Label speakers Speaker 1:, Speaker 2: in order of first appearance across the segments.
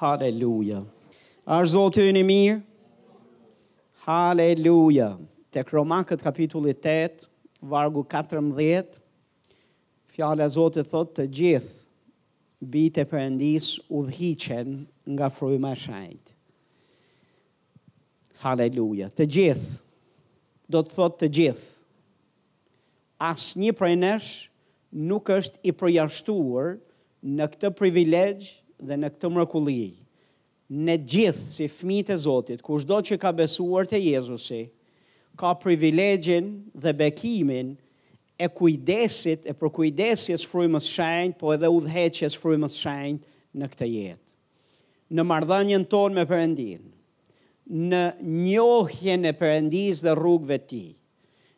Speaker 1: Haleluja. A është Zoti ynë i mirë? Haleluja. Tek Romakët kapitulli 8, vargu 14, fjala e Zotit thotë të gjithë bijtë e Perëndisë udhëhiqen nga fryma e shenjtë. Haleluja. Të gjithë do të thotë të gjithë. Asnjë prej nesh nuk është i përjashtuar në këtë privilegj dhe në këtë mrekulli. Ne gjithë si fëmijët e Zotit, kushdo që ka besuar te Jezusi, ka privilegjin dhe bekimin e kujdesit e përkujdesjes Frymës Shenjtë po edhe udhëheqjes Frymës Shenjtë në këtë jetë. Në marrëdhënien tonë me Perëndinë, në njohjen e Perëndisë dhe rrugëve të Tij.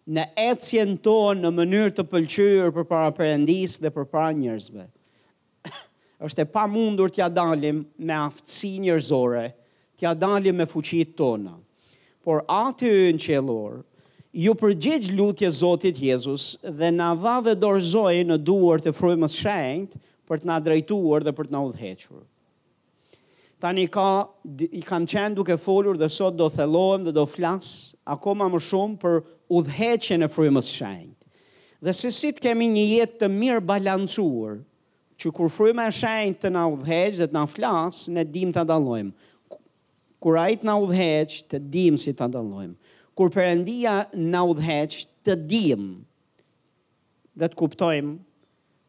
Speaker 1: në ecjen tonë në mënyrë të pëlqyer përpara Perëndisë dhe përpara njerëzve. Është e pamundur t'ia dalim me aftësi njerëzore, t'ia dalim me fuqitë tona. Por Ati ynë qiellor iu përgjigj lutjes Zotit Jezus dhe na dha dhe dorëzoi në duart e frymës shenjtë për të na drejtuar dhe për të na udhëhequr. Tani ka i kam qenë duke folur dhe sot do thellohem dhe do flas akoma më shumë për udhëheqjen e Frymës së Shenjtë. Dhe se si të kemi një jetë të mirëbalancuar, që kur Fryma e Shenjtë të na udhëheqë dhe të na flasë, ne dimë ta dallojmë. Kur ai të na udhëheqë, të dimë si ta dallojmë. Kur Perëndia na udhëheq, të dimë dhe të kuptojmë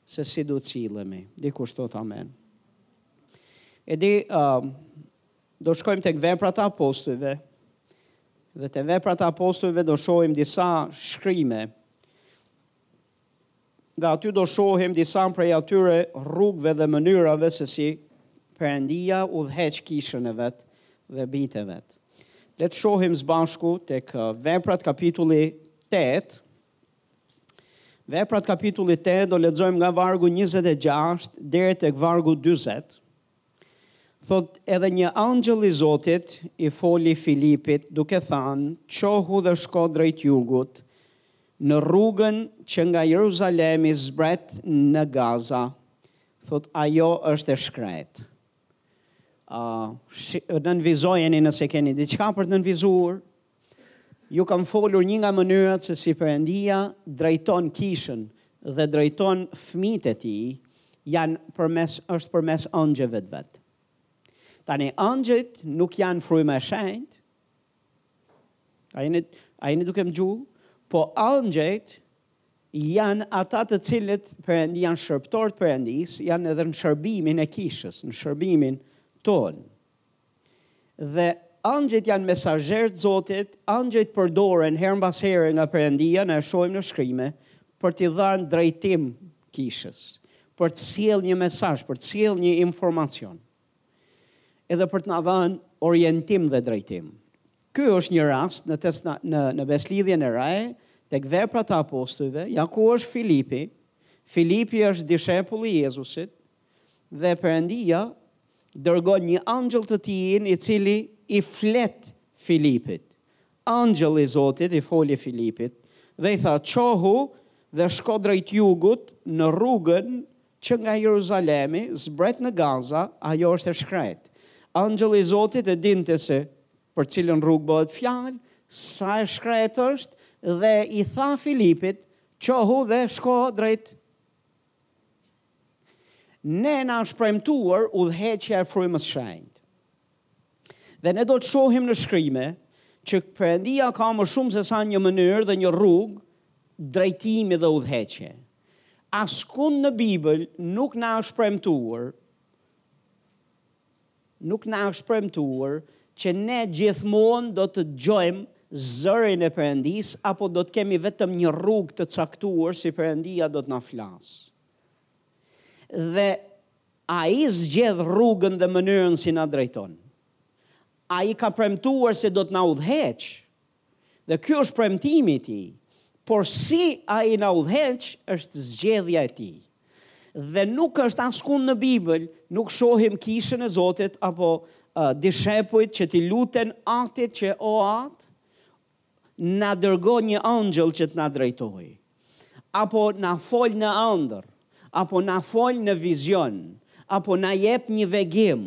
Speaker 1: se si duhet sillemi. Dikush thotë amen. E di, uh, do shkojmë tek veprat e apostujve, dhe te veprat e apostujve do shohim disa shkrime, dhe aty do shohim disa prej atyre rrugëve dhe mënyrave se si Perëndia udhëheq kishën e vet dhe bijtë e vet. Le të shohim së bashku tek veprat kapitulli 8, Veprat kapitulli 8 do lexojmë nga vargu 26 deri tek vargu 40. Thotë edhe një engjëll i Zotit i foli Filipit duke thënë, "Çohu dhe shko drejt jugut në rrugën që nga Jeruzalemi zbret në Gaza." Thotë ajo është e shkretë. Uh, nënvizojeni nëse keni diçka për të nënvizuar, Ju kam folur një nga mënyrat se si Perëndia drejton kishën dhe drejton fëmijët e tij, janë përmes është përmes angjëjve të vet. Tani angjëjt nuk janë fryma e shenjtë. A jeni a jeni duke më dëgju? Po ëngjëjt janë ata të cilët Perëndi janë shërbëtorë të Perëndisë, janë edhe në shërbimin e kishës, në shërbimin tonë. Dhe angjëjt janë mesazherë të Zotit, angjëjt përdoren herë mbas here nga Perëndia, ne e shohim në shkrime, për t'i dhanë drejtim kishës, për të sjellë një mesazh, për të sjellë një informacion. Edhe për të na dhanë orientim dhe drejtim. Ky është një rast në test në në, në besëlidhjen e Re tek Veprat e Apostujve, ja ku është Filipi. Filipi është dishepull i Jezusit, Dhe Perëndia dërgon një angjëll të tijin i cili i flet Filipit. Angjëlli i Zotit i foli Filipit dhe i tha, Çohu dhe shko drejt jugut në rrugën që nga Jeruzalemi zbret në Gaza, ajo është e shkretë. Angjëlli i Zotit e dinte se për cilën rrugë bëhet fjalë, sa e shkretë është dhe i tha Filipit, Çohu dhe shko drejt Ne na është premtuar udhëheqja e frymës shenjtë. Dhe ne do të shohim në shkrime që Perëndia ka më shumë se sa një mënyrë dhe një rrugë drejtimi dhe udhëheqje. Askund në Bibël nuk na është premtuar Nuk na është premtuar që ne gjithmonë do të dëgjojmë zërin e Perëndisë apo do të kemi vetëm një rrugë të caktuar si Perëndia do të na flasë. Dhe Ai zgjedh rrugën dhe mënyrën si na drejton. Ai ka premtuar se do të na udhëheqë. Dhe ky është premtimi i tij, por si ai na udhëheq është zgjedhja e tij. Dhe nuk është askund në Bibël, nuk shohim kishën e Zotit apo dishepujt që t'i luten Atit që o At, na dërgo një angjëll që të na drejtojë. apo na fol në andërr, apo na fol në vizion, apo na jep një vegim,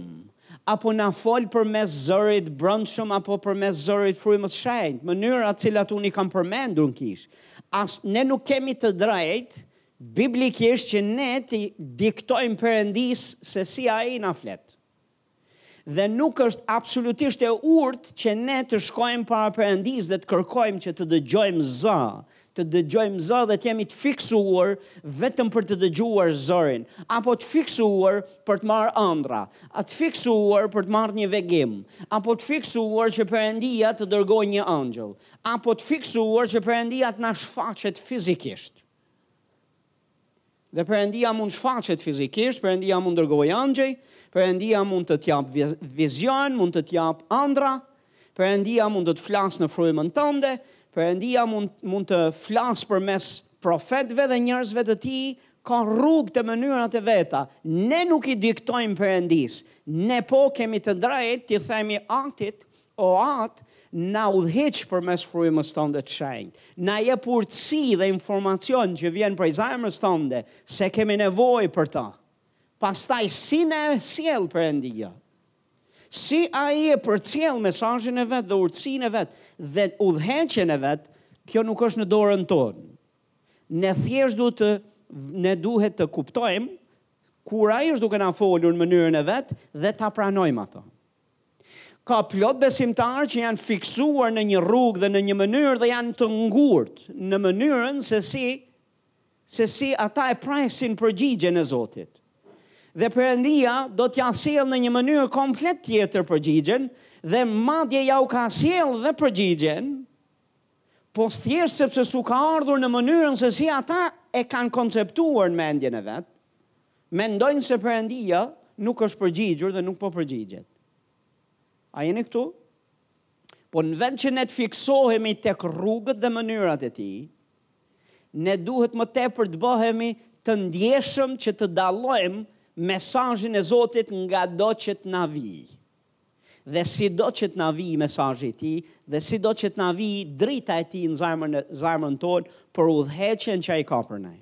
Speaker 1: apo na fol përmes zërit brëndshëm apo përmes zërit frymës shenjtë, mënyrat cilat unë i kam përmendur në kishë. As ne nuk kemi të drejtë biblikisht që ne t'i diktojmë Perëndisë se si ai na flet. Dhe nuk është absolutisht e urtë që ne të shkojmë para Perëndisë dhe të kërkojmë që të dëgjojmë zë, të dëgjojmë zë dhe të jemi të fiksuar vetëm për të dëgjuar zërin, apo të fiksuar për të marrë ëndrra, a të fiksuar për të marrë një vegim, apo të fiksuar që Perëndia të dërgojë një engjëll, apo të fiksuar që Perëndia të na shfaqet fizikisht. Dhe Perëndia mund të shfaqet fizikisht, Perëndia mund dërgojë angjëj, Perëndia mund të të jap vizion, mund të të jap ëndrra, Perëndia mund të të flasë në frymën tënde, Perëndia mund mund të flasë përmes profetëve dhe njerëzve të tij, ka rrugët e mënyrat e veta. Ne nuk i diktojmë Perëndisë. Ne po kemi të drejtë t'i themi atit O At, na udhëhiq përmes frymës tënde të shenjtë. Na jep urtësi dhe informacion që vjen prej zemrës tënde, se kemi nevojë për të. Pastaj si na e sjell Perëndia? Si Ai e përcjell mesazhin e vet dhe urtësinë e vet dhe udhëheqjen e vet, kjo nuk është në dorën tonë. Ne thjesht duhet të ne duhet të kuptojmë kur Ai është duke na folur në mënyrën e vet dhe ta pranojmë atë. Ka plot besimtarë që janë fiksuar në një rrugë dhe në një mënyrë dhe janë të ngurtë në mënyrën se si se si ata e presin përgjigjen e Zotit. Dhe Perëndia do t'ia sjellë në një mënyrë komplet tjetër përgjigjen dhe madje ja u ka sjellë dhe përgjigjen Po thjesht sepse s'u ka ardhur në mënyrën se si ata e kanë konceptuar në mendjen e vet, mendojnë se Perëndia nuk është përgjigjur dhe nuk po përgjigjet. A jeni këtu? Po në vend që ne të fiksohemi tek rrugët dhe mënyrat e tij, ne duhet më tepër të bëhemi të ndjeshëm që të dallojmë mesazhin e Zotit ngado që të na vijë. Dhe sido që të na vijë mesazhi i tij, dhe sido që të na vijë drita e tij në zemrën zemrën tonë për udhëheqjen që ai ka për ne.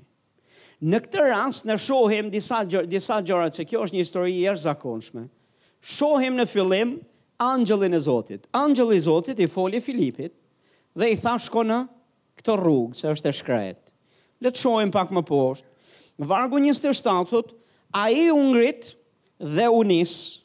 Speaker 1: Në këtë rast ne shohim disa disa gjëra se kjo është një histori e jashtëzakonshme. Shohim në fillim angjëllin e Zotit. Angjëlli i Zotit i foli Filipit dhe i tha shko në këtë rrugë se është e shkretë. Le të shohim pak më poshtë. Vargu 27 thotë, ai u ngrit dhe u nis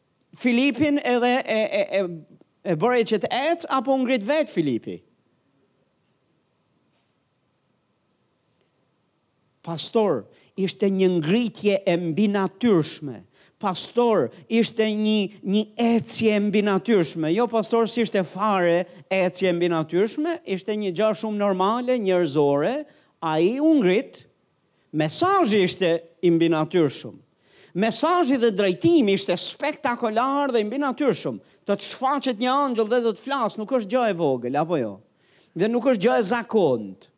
Speaker 1: Filipin edhe e e e e bëri që të ecë apo u ngrit vet Filipi? Pastor, ishte një ngritje e mbinatyrshme. Pastor, ishte një një ecje e mbinatyrshme. Jo pastor, s'ishte fare ecje e mbinatyrshme, ishte një gjë shumë normale, njerëzore. Ai u ngrit, Mesazhi ishte i mbinatyrshëm. Mesazhi dhe drejtimi ishte spektakolar dhe i mbinatyrshëm. Të të shfaqet një angjëll dhe të të flasë nuk është gjë e vogël, apo jo? Dhe nuk është gjë e zakontë.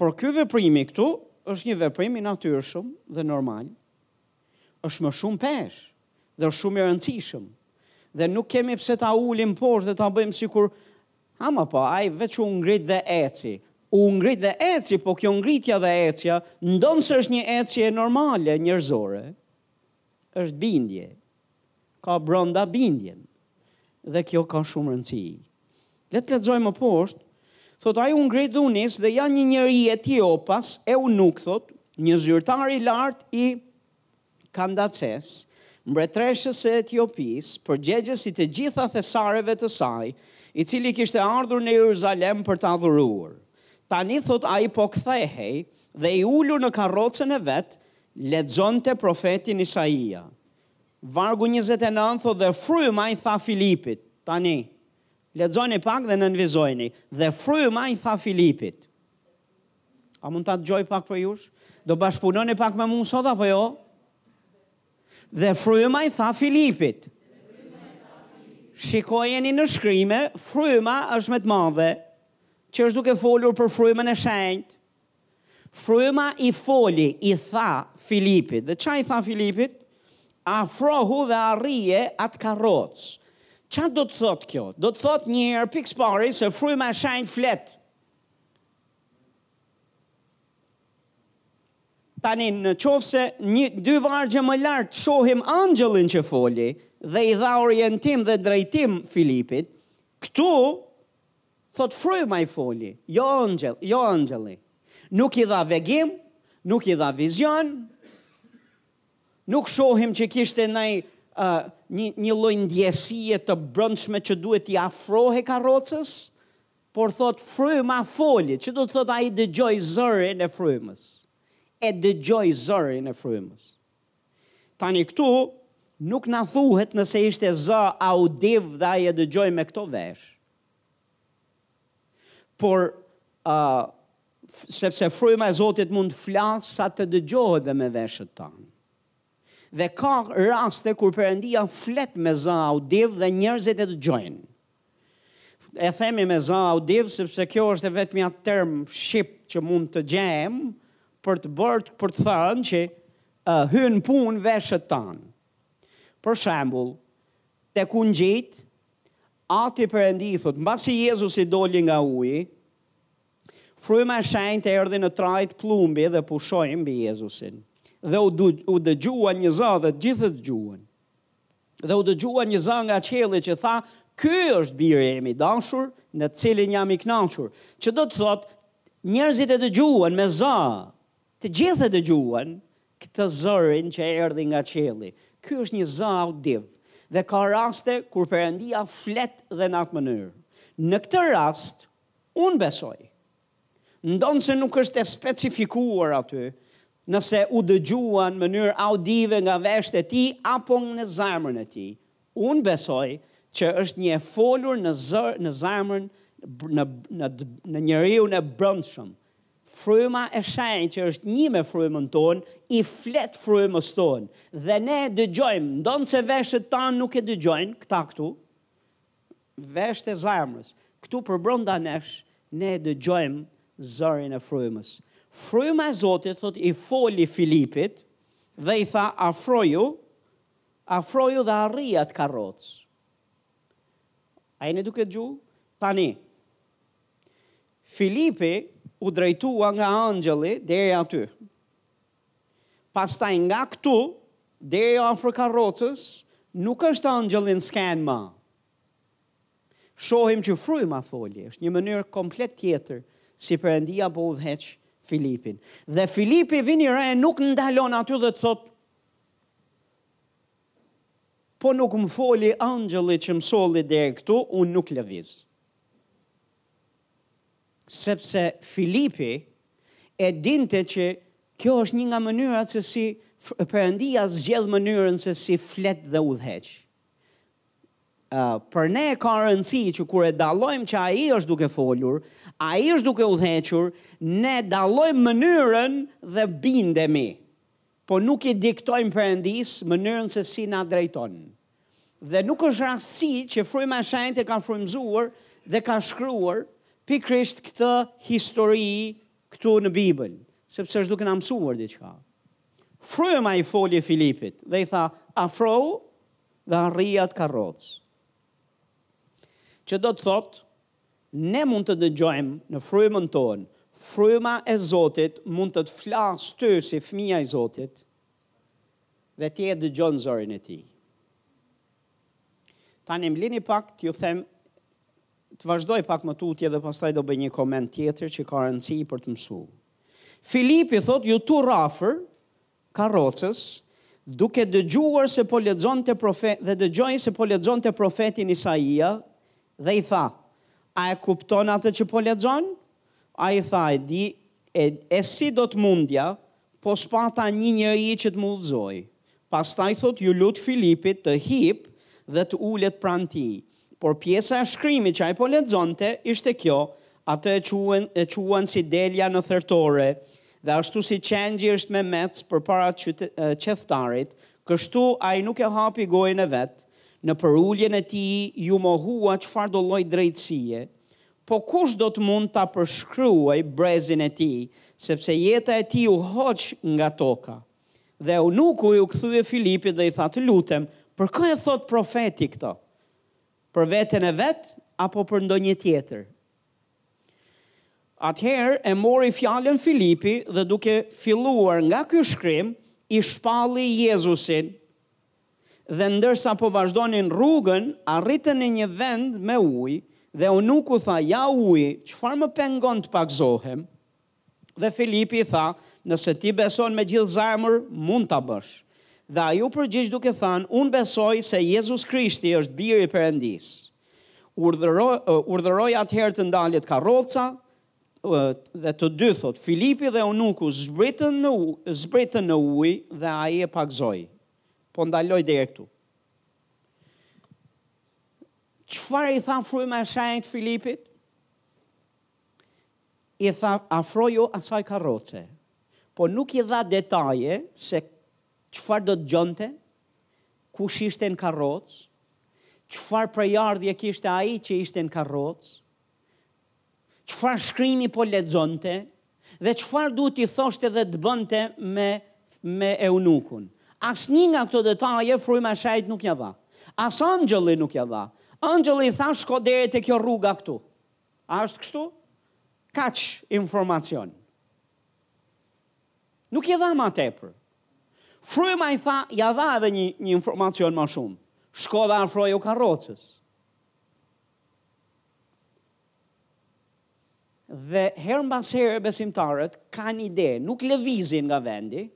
Speaker 1: Por ky veprimi këtu është një veprim i natyrshëm dhe normal. Është me shumë peshë dhe është shumë i rëndësishëm. Dhe nuk kemi pse ta ulim poshtë dhe ta bëjmë sikur Ha pa pa, ai veç u ngrit dhe eci. U ngrit dhe eci, po kjo ngritja dhe ecja, ndonëse është një ecje normale, njerëzore, është bindje. Ka brenda bindjen. Dhe kjo ka shumë rëndësi. Le të lexojmë më poshtë. Thotë ai u ngrit dhe u nis dhe ja një njeri etiopas, eunuk thotë, një zyrtar i lartë i Kandaces, mbretëreshës së Etiopisë, përgjegjës i të gjitha thesareve të saj, i cili kishte ardhur në Jeruzalem për të adhuruar. Tani, thotë, ai po kthehej dhe i ulur në karrocën e vet, lexonte profetin Isaia. Vargu njëzet e nëntë thotë, Dhe fryma i tha Filipit, Tani, lexoni pak dhe nënvizojeni, Dhe fryma i tha Filipit, A mund ta dëgjoj pak prej jush? Do bashkëpunoni pak me mua sot apo jo? Dhe fryma i tha Filipit. Shikojeni në shkrime, fryma është me të madhe, që është duke folur për frymën e shenjtë. Fryma i foli, i tha Filipit. Dhe ça i tha Filipit? Afrohu dhe arrije atë karrocë. Ça do të thotë kjo? Do të thotë njëherë pikë së pari se fryma e shenjtë flet. Tani, në qoftë se një, dy vargje më lart shohim angjëllin që foli dhe i dha orientim dhe drejtim Filipit, këtu thotë fryma i foli, jo angjëll, jo angjëlli. Nuk i dha vegim, nuk i dha vizion, nuk shohim që kishte naj uh, një, një lloj ndjesie të brendshme që duhet t'i afrohej karrocës, Por thotë fryma foli, që do të thotë ai dëgjoi zërin e frymës. E dëgjoi zërin e frymës. Tani këtu nuk na thuhet nëse ishte zë audiv dhe ai e dëgjoi me këto veshë. Por ë uh, sepse fryma e Zotit mund të flasë sa të dëgjohet dhe me veshët tanë. Dhe ka raste kur Perëndia flet me zë audiv dhe njerëzit e dëgjojnë. E themi me zë audiv sepse kjo është e vetmja term shqip që mund të gjejmë për të bërë për të thënë që uh, hyn punë veshët tanë. Për shembull, tek ungjit Ati Perëndi i thotë, mbasi Jezusi doli nga uji, Fryma e Shenjtë erdhi në trajtë pëllumbi dhe pushoi mbi Jezusin. Dhe u, u dëgjua një zë dhe të gjithë e dëgjuan. Dhe u dëgjua një zë nga qielli që tha, Ky është biri im i dashur, në të cilin jam i kënaqur. Që do të thotë, njerëzit e dëgjuan me zë. Të gjithë e dëgjuan këtë zërin që erdhi nga qielli. Ky është një zë audiv. Dhe ka raste kur Perëndia flet dhe në atë mënyrë. Në këtë rast, Unë besoj, ndonëse nuk është e specifikuar aty, nëse u dëgjua në mënyrë audive nga veshët e tij apo në zemrën e tij, unë besoj që është një e folur në zë, në zemrën, në, në, në njeriun e brendshëm. Fryma e Shenjtë që është një me frymën tonë, i flet frymës tonë, dhe ne e dëgjojmë, ndonëse veshët tanë nuk e dëgjojnë, këta këtu, Veshët e zemrës. Këtu përbrenda nesh ne e dëgjojmë zërin e frymës. Fryma e Zotit thotë i foli Filipit dhe i tha afroju, afroju dhe arri atë karrocë. A jeni duke dëgju? Tani, Filipi u drejtua nga angjëlli deri aty. Pastaj nga këtu deri afër karrocës nuk është angjëlli në skenë më. Shohim që fryma foli, është një mënyrë komplet tjetër si Perëndia po udhëheq Filipin. Dhe Filipi vini re nuk ndalon aty dhe të thotë Po nuk më foli angjëlli që më solli deri këtu, unë nuk lëviz. Sepse Filipi e dinte që kjo është një nga mënyrat se si Perëndia zgjedh mënyrën se si flet dhe udhëheq. Uh, për ne ka rëndësi që kur e dallojmë që ai është duke folur, ai është duke udhëhequr, ne dallojmë mënyrën dhe bindemi Po nuk i diktojmë Perëndisë mënyrën se si na drejton. Dhe nuk është rastësi që Fryma e Shenjtë e ka frymëzuar dhe ka shkruar pikërisht këtë histori këtu në Bibël, sepse është duke na mësuar diçka. Fryma i foli Filipit dhe i tha, afrohu dhe arri atë karrocë. Që do të thotë, Ne mund të dëgjojmë në frymën tonë, fryma e Zotit mund të të flasë ty si fëmija i Zotit dhe ti e dëgjon zërin e tij. Tani më lini pak t'ju them të vazhdoj pak më tutje dhe pastaj do bëj një koment tjetër që ka rëndësi për të mësuar. Filipi thot iu tu afër, karrocës, duke dëgjuar se po lexonte profe, dhe dëgjoi se po lexonte profetin Isaia, dhe i tha, A e kupton atë që po lexon? Ai tha, E di, e, e si do të mundja, po s'pata një njeri që të më udhëzojë. Pastaj thotë, Iu lut Filipit të hipë dhe të ulet pranë tij. Por pjesa e shkrimit që ai po lexonte ishte kjo, atë e çuan, e çuan si delja në thertore, dhe ashtu si qengji është memec përpara qyte, qethtarit, kështu ai nuk e hapi gojën e vet, në përuljen e tij iu mohua çfarëdo lloj drejtësie. Po kush do të mund ta përshkruajë brezin e tij, sepse jeta e tij u hoq nga toka. Dhe eunuku iu kthye Filipit dhe i tha, Të lutem, për kë e thotë profeti këto? Për veten e vet apo për ndonjë tjetër? Atëherë e mori fjalën Filipi dhe duke filluar nga ky shkrim, i shpalli Jezusin. Dhe ndërsa po vazhdonin rrugën, arritën në një vend me ujë, dhe eunuku tha, Ja uji, çfarë më pengon të pagëzohem? Dhe Filipi i tha, Nëse ti beson me gjithë zemër, mund ta bësh. Dhe ai u përgjigj duke thënë, Unë besoj se Jezus Krishti është Biri i Perëndisë. Urdhëro, urdhëroi atëherë të ndalet karroca, dhe të dy, thotë, Filipi dhe eunuku zbritën në, zbritën në ujë dhe ai e pagëzoi. Po ndaloj deri këtu. Çfarë i tha fryma e shenjtë Filipit? I tha, Afroju asaj karroce. Por nuk i dha detaje se çfarë do të gjente, kush ishte në karrocë, çfarë prejardhje kishte ai që ishte në karrocë, çfarë shkrimi po lexonte dhe çfarë duhet t'i thoshte dhe të bënte me me eunukun. Asnjë nga këto detaje fryma e shenjtë nuk ia dha. As angjëlli nuk ia dha. Angjëlli i tha shko deri te kjo rruga këtu. A është kështu? Kaq informacion. Nuk i dha ma tepër. Fryma i tha, ia dha edhe një, një informacion ma shumë. Shko dhe afroju karrocës. Dhe herë mbas here besimtarët kanë ide, nuk lëvizin nga vendi,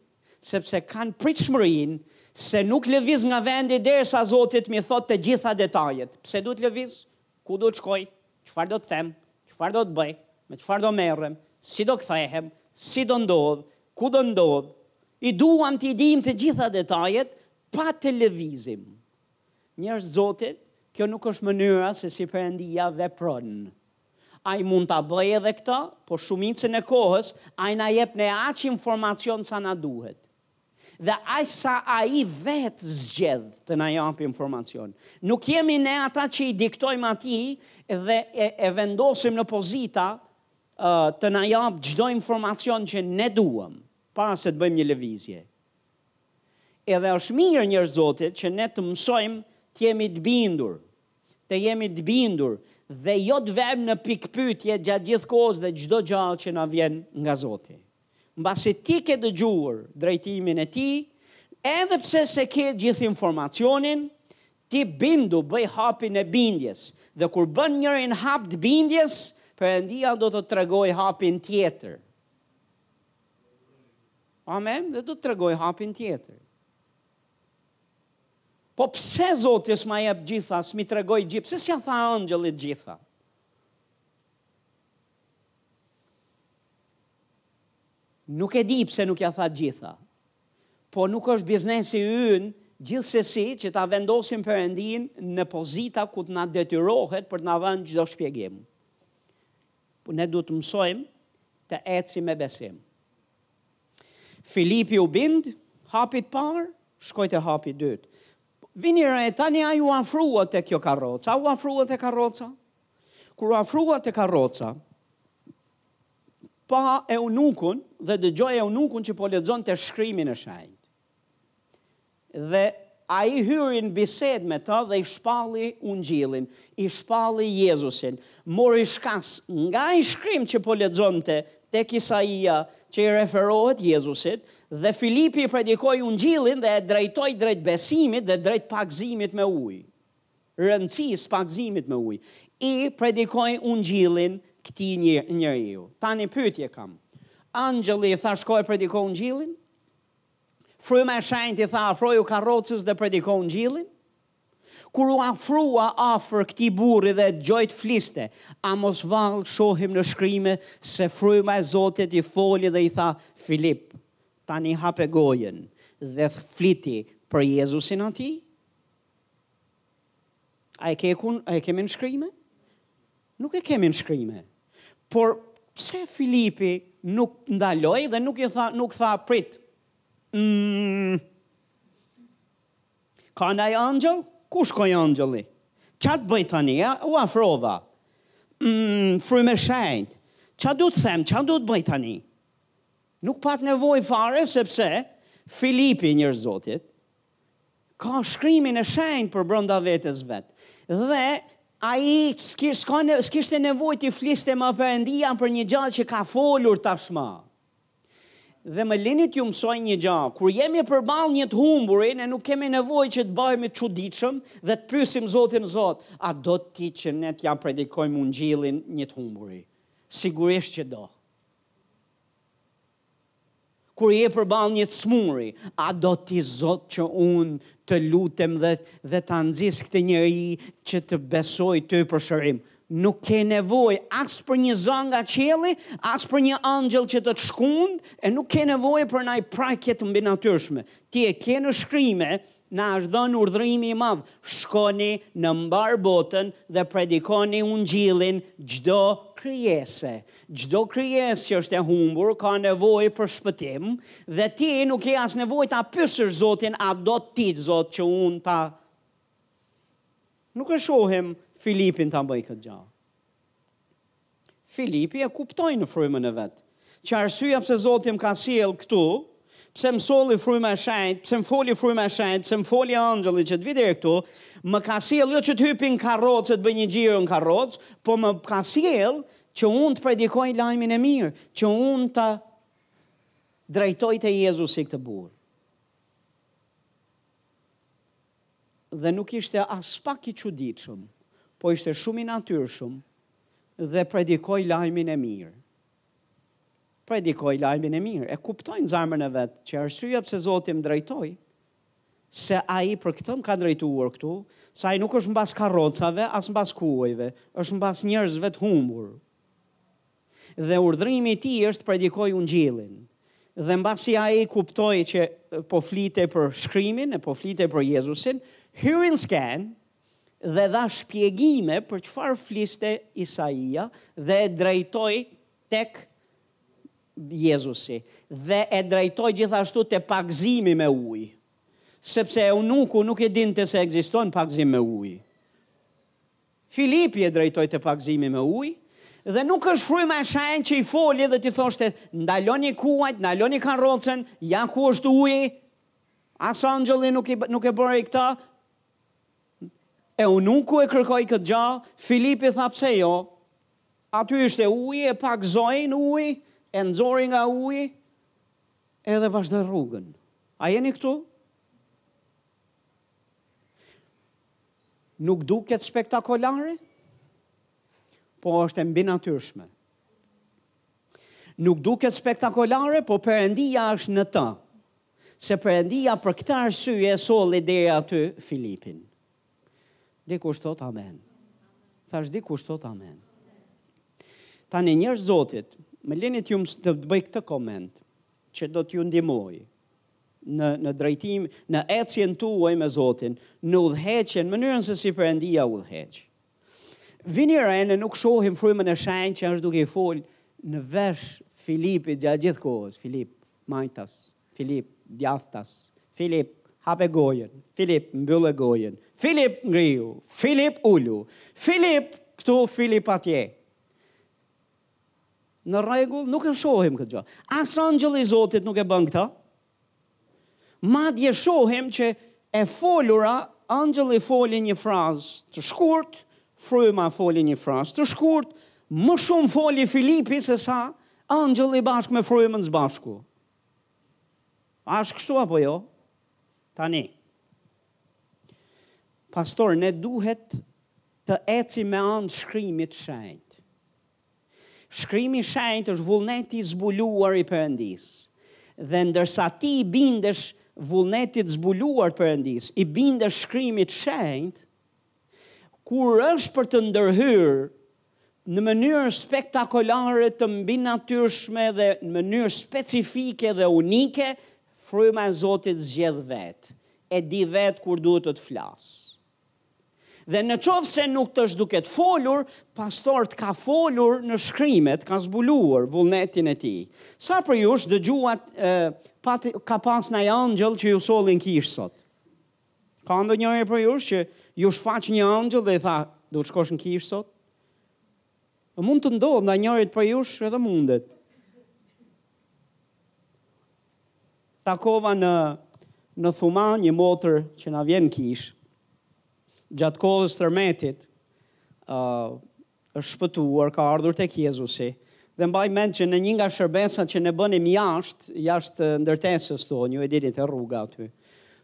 Speaker 1: sepse kanë pritshmërinë, se nuk lëviz nga vendi derisa Zoti t'm'i thotë të gjitha detajet. Pse duhet të lëviz? Ku do të shkoj, çfarë do të them, çfarë do të bëj, me çfarë do merrem, si do kthehem, si do ndodh, ku do ndodh, i duam t'i dimë të gjitha detajet pa të lëvizim. Njerëz të Zotit, kjo nuk është mënyra se si Perëndia vepron. Ai mund ta bëjë edhe këtë, por shumicën e kohës ai na jep ne aq informacion sa na duhet. Dhe aq sa ai vetë zgjedh të na japë informacion. Nuk jemi ne ata që i diktojmë atij dhe e, e vendosim në pozita të na japë çdo informacion që ne duam para se të bëjmë një lëvizje. Edhe është mirë njerëz të Zotit që ne të mësojmë të jemi të bindur, të jemi të bindur dhe jo të vëmë në pikëpyetje gjatë gjithë kohës dhe çdo gjë që na vjen nga Zoti. Mbasi ti ke dëgjuar drejtimin e tij, edhe pse s'e ke gjithë informacionin, ti bindu, bëj hapin e bindjes, dhe kur bën njërin hap të bindjes, Perëndia do të tregojë hapin tjetër. Amen, dhe do të tregojë hapin tjetër. Po pse Zoti s'ma jep gjitha, s'm'i tregon gjitha, pse s'ia tha engjëlli të gjitha? Nuk e di pse nuk ja tha të gjitha. Po nuk është biznesi ynë, gjithsesi, që ta vendosim Perëndinë në pozita ku të na detyrohet për të na dhënë çdo shpjegim. Po ne duhet të mësojmë të ecim me besim. Filipi u bind, hapit të parë, shkoi te hapi i dytë. Vini re, tani ai u afrua te kjo karroca, a u afrua te karroca? Kur u afrua te karroca, pa eunukun dhe dëgjoi eunukun që po lexonte shkrimin e shenjtë. Dhe ai hyri në bisedë me të dhe i shpalli ungjillin, i shpalli Jezusin, mori shkas nga ai shkrim që po lexonte tek Isaia që i referohet Jezusit dhe Filipi i predikoi ungjillin dhe e drejtoi drejt besimit dhe drejt pagëzimit me ujë. rëndësisë së pagëzimit me ujë, i predikoi ungjillin këtij njeriu. Tani pyetje kam. Engjëlli i tha shko e prediko ungjillin? Fryma e Shenjtë i tha afroju karrocës dhe prediko ungjillin? Kur u afrua afër këtij burri dhe e dëgjoi të fliste, a mos vallë shohim në shkrime se fryma e Zotit i foli dhe i tha, Filip, tani hape gojën dhe fliti për Jezusin atij? A e ke kund, a e kemi në shkrime? Nuk e kemi në shkrime. Por pse Filipi nuk ndaloi dhe nuk i tha, nuk tha prit. Mm. Ka naj angjëll? Ku shkoi angjëlli? Ça të bëj tani, ja? U afrova. Mm, fryma e shenjtë. Ça duhet të them, ça duhet të bëj tani? Nuk pat nevojë fare, sepse Filipi njeri i Zotit, Ka shkrimin e shenjtë për brenda vetes vet. Dhe ai s'kishte nevojë t'i fliste më Perëndia për një gja që ka folur tashmë. Dhe më lini t'ju mësoj një gjë, kur jemi përballë një të humburi, ne nuk kemi nevojë që të bëhemi të çuditshëm dhe të pyesim Zotin, Zot, a do ti që ne t'ja predikojmë ungjillin një të humburi? Sigurisht që do. Kur je përballë një të sëmuri, a do ti Zot që unë të lutem dhe dhe ta nxis këtë njeri që të besojë ty për shërim? Nuk ke nevojë as për një zë nga qielli, as për një angjëll që të të shkundë, e nuk ke nevojë për naj prekje të mbinatyrshme. Ti e ke në shkrime Na është dhënë urdhërimi i madh, Shkoni në mbarë botën dhe predikoni Ungjillin çdo krijese. Çdo krijesë që është e humbur ka nevojë për shpëtim dhe ti nuk ke as nevojë ta pyesësh Zotin a do ti Zot që unë ta Nuk e shohim Filipin ta bëjë këtë gjë. Filipi e kuptoi në frymën e vet, që arsyeja pse Zoti më ka sjellë këtu, pse më solli fryma e shenjtë, pse më foli fryma e shenjtë, pse më foli angjëlli që të vij deri këtu, më ka sjellë jo që të hypi në karrocë e të bëj një xhiro në karrocë, po më ka sjellë që unë të predikoj lajmin e mirë, që unë ta drejtoj te Jezusi këtë burrë. dhe nuk ishte aspak i çuditshëm, po ishte shumë i natyrshëm dhe predikoi lajmin e mirë. Predikoi lajmin e mirë. E kuptoi në zemrën e vet që arsyeja pse Zoti më drejtoi se ai për këtë më ka drejtuar këtu, se ai nuk është mbas karrocave, as mbas kuajve, është mbas njerëzve të humbur. Dhe urdhrimi i tij është prediko ungjillin. Dhe mbasi ai kuptoi që po flitej për shkrimin, e po flitej për Jezusin, hyri në skenë dhe dha shpjegime për çfarë fliste Isaia dhe e drejtoi tek Jezusi dhe e drejtoi gjithashtu te pagëzimi me ujë. Sepse eunuku nuk e dinte se ekziston pagëzim me ujë. Filipi e drejtoi te pagëzimi me ujë, dhe nuk është fryma e shenjtë që i foli dhe i thoshte, Ndaloni kuajt, ndaloni karrocën, ja ku është uji, as angjëlli nuk i, nuk e bëri këtë. Eunuku e kërkoi këtë gjë, Filipi tha, pse jo, aty ishte uji, e pagëzoi në ujë, e nxori nga uji, edhe vazhdoi rrugën. A jeni këtu? Nuk duket spektakolare, po është e mbinatyrshme. Nuk duket spektakolare, po Perëndia është në të. Se Perëndia për këtë arsye e solli deri aty Filipin. Dikush thotë amen. Thashë dikush thotë amen. Tani njerëz të Zotit, më lini t'ju bëj këtë koment, që do t'ju ndihmojë. në në drejtim, në ecjen tuaj me Zotin, në udhëheqjen, mënyrën se si Perëndia udhëheq. Vini re ne nuk shohim frymën e shenjtë që është duke i fol në vesh Filipit gjatë gjithë kohës. Filip, majtas. Filip, djathtas. Filip, hape gojën. Filip, mbylle gojën. Filip, ngrihu. Filip, ulu. Filip, këtu, Filip atje. Në rregull, nuk e shohim këtë gjë. As angjëlli i Zotit nuk e bën këtë. Madje shohim që e folura, angjëlli foli një frazë të shkurt, fryma foli një frazë të shkurt, më shumë foli Filipi se sa angjëlli bashkë me frymën së bashku. A është kështu apo jo? Tani. Pastor, ne duhet të ecim me anë të shkrimit të shenjtë. Shkrimi i Shenjtë është vullneti i zbuluar i Perëndisë. Dhe ndërsa ti i bindesh vullnetit të zbuluar të Perëndisë, i bindesh Shkrimit të Shenjtë, kur është për të ndërhyrë në mënyrë spektakolare të mbinatyrshme dhe në mënyrë specifike dhe unike, fryma e Zotit zgjedh vetë, e di vetë kur duhet të të flasë. Dhe në qoftë se nuk të është duke të folur, pastor, të ka folur në shkrimet, ka zbuluar vullnetin e tij. Sa prej jush dëgjuat, pat, ka pas naj angjëll që ju solli në kishë sot. Ka ndonjëri prej jush që iu shfaq një angjëll dhe i tha, do të shkosh në kishë sot? Në mund të ndodhë, ndonjërit prej jush edhe mundet. Takova në në Thuma një motër që na vjen në kishë. Gjatë kohës tërmetit, ë uh, është shpëtuar, ka ardhur tek Jezusi. Dhe mbaj mend që në një nga shërbesat që ne bënim jashtë, jashtë ndërtesës thot, ju e dini te rruga aty.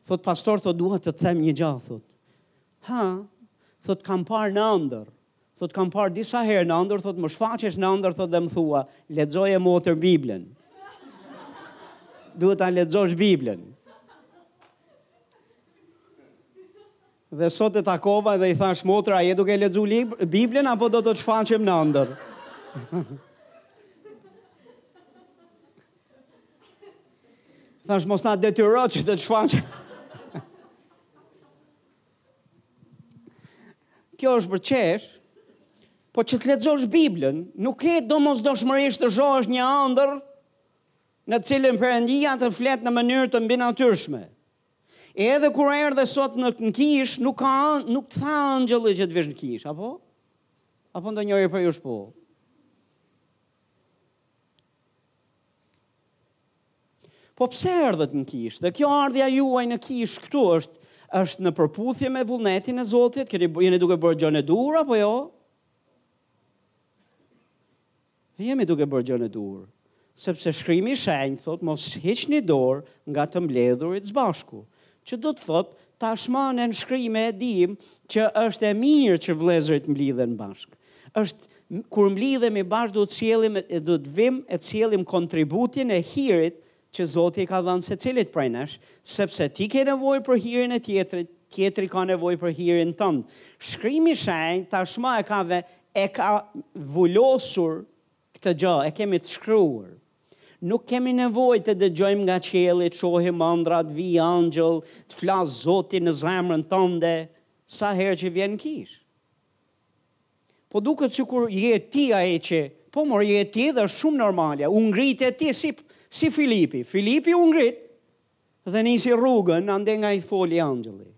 Speaker 1: Thot pastor, thot dua të të them një gjë, thot. Ha, thot kam parë në ëndërr. Thotë kam parë disa herë në ëndërr, thotë më shfaqesh në ëndërr, thotë dhe më thua, lexoje motër Biblën. Duhet ta lexosh Biblën. Dhe sot e takova dhe i thashë motër, a je duke lexu Biblën apo do të të shfaqem në ëndërr? Thashë mos na detyro që të të shfaqem. Kjo është për të qesh, po që të lexosh Biblën, nuk ke domosdoshmërisht të shohësh një andërr në të cilën Perëndia të flet në mënyrë të mbinatyrshme. E edhe kur erdhe sot në në kishë, nuk, ka, nuk të tha angjëlli që të vish në kishë, apo? Apo ndonjëri prej jush po? Po pse erdhët në kishë? Dhe kjo ardhja juaj në kishë këtu është është në përputhje me vullnetin e Zotit? Keni jeni duke bërë gjënë e duhur apo jo? Jemi duke bërë gjënë e duhur, sepse shkrimi i shenjtë thotë mos hiqni dorë nga të mbledhurit së bashku. Që do të thotë, tashmë ne në shkrime e dimë që është e mirë që vëllezërit mblidhen bashkë. Është kur mblidhemi bashkë duhet të sjellim e duhet të vim e të sjellim kontributin e hirit që Zoti i ka dhënë secilit prej nesh, sepse ti ke nevojë për hirin e tjetrit, tjetri ka nevojë për hirin tënd. Shkrimi i Shenjtë tashmë e ka ve e ka vulosur Këtë gjë e kemi të shkruar. Nuk kemi nevojë të dëgjojmë nga qielli, të shohim ëndrra, të vijë ëngjëll, të flasë Zoti në zemrën tënde, sa herë që vjen në kishë. Po duket sikur je ti ai që, po mor je ti dhe është shumë normale. U ngrite ti si si Filipi. Filipi u ngrit dhe nisi rrugën andej nga i foli angjëlli.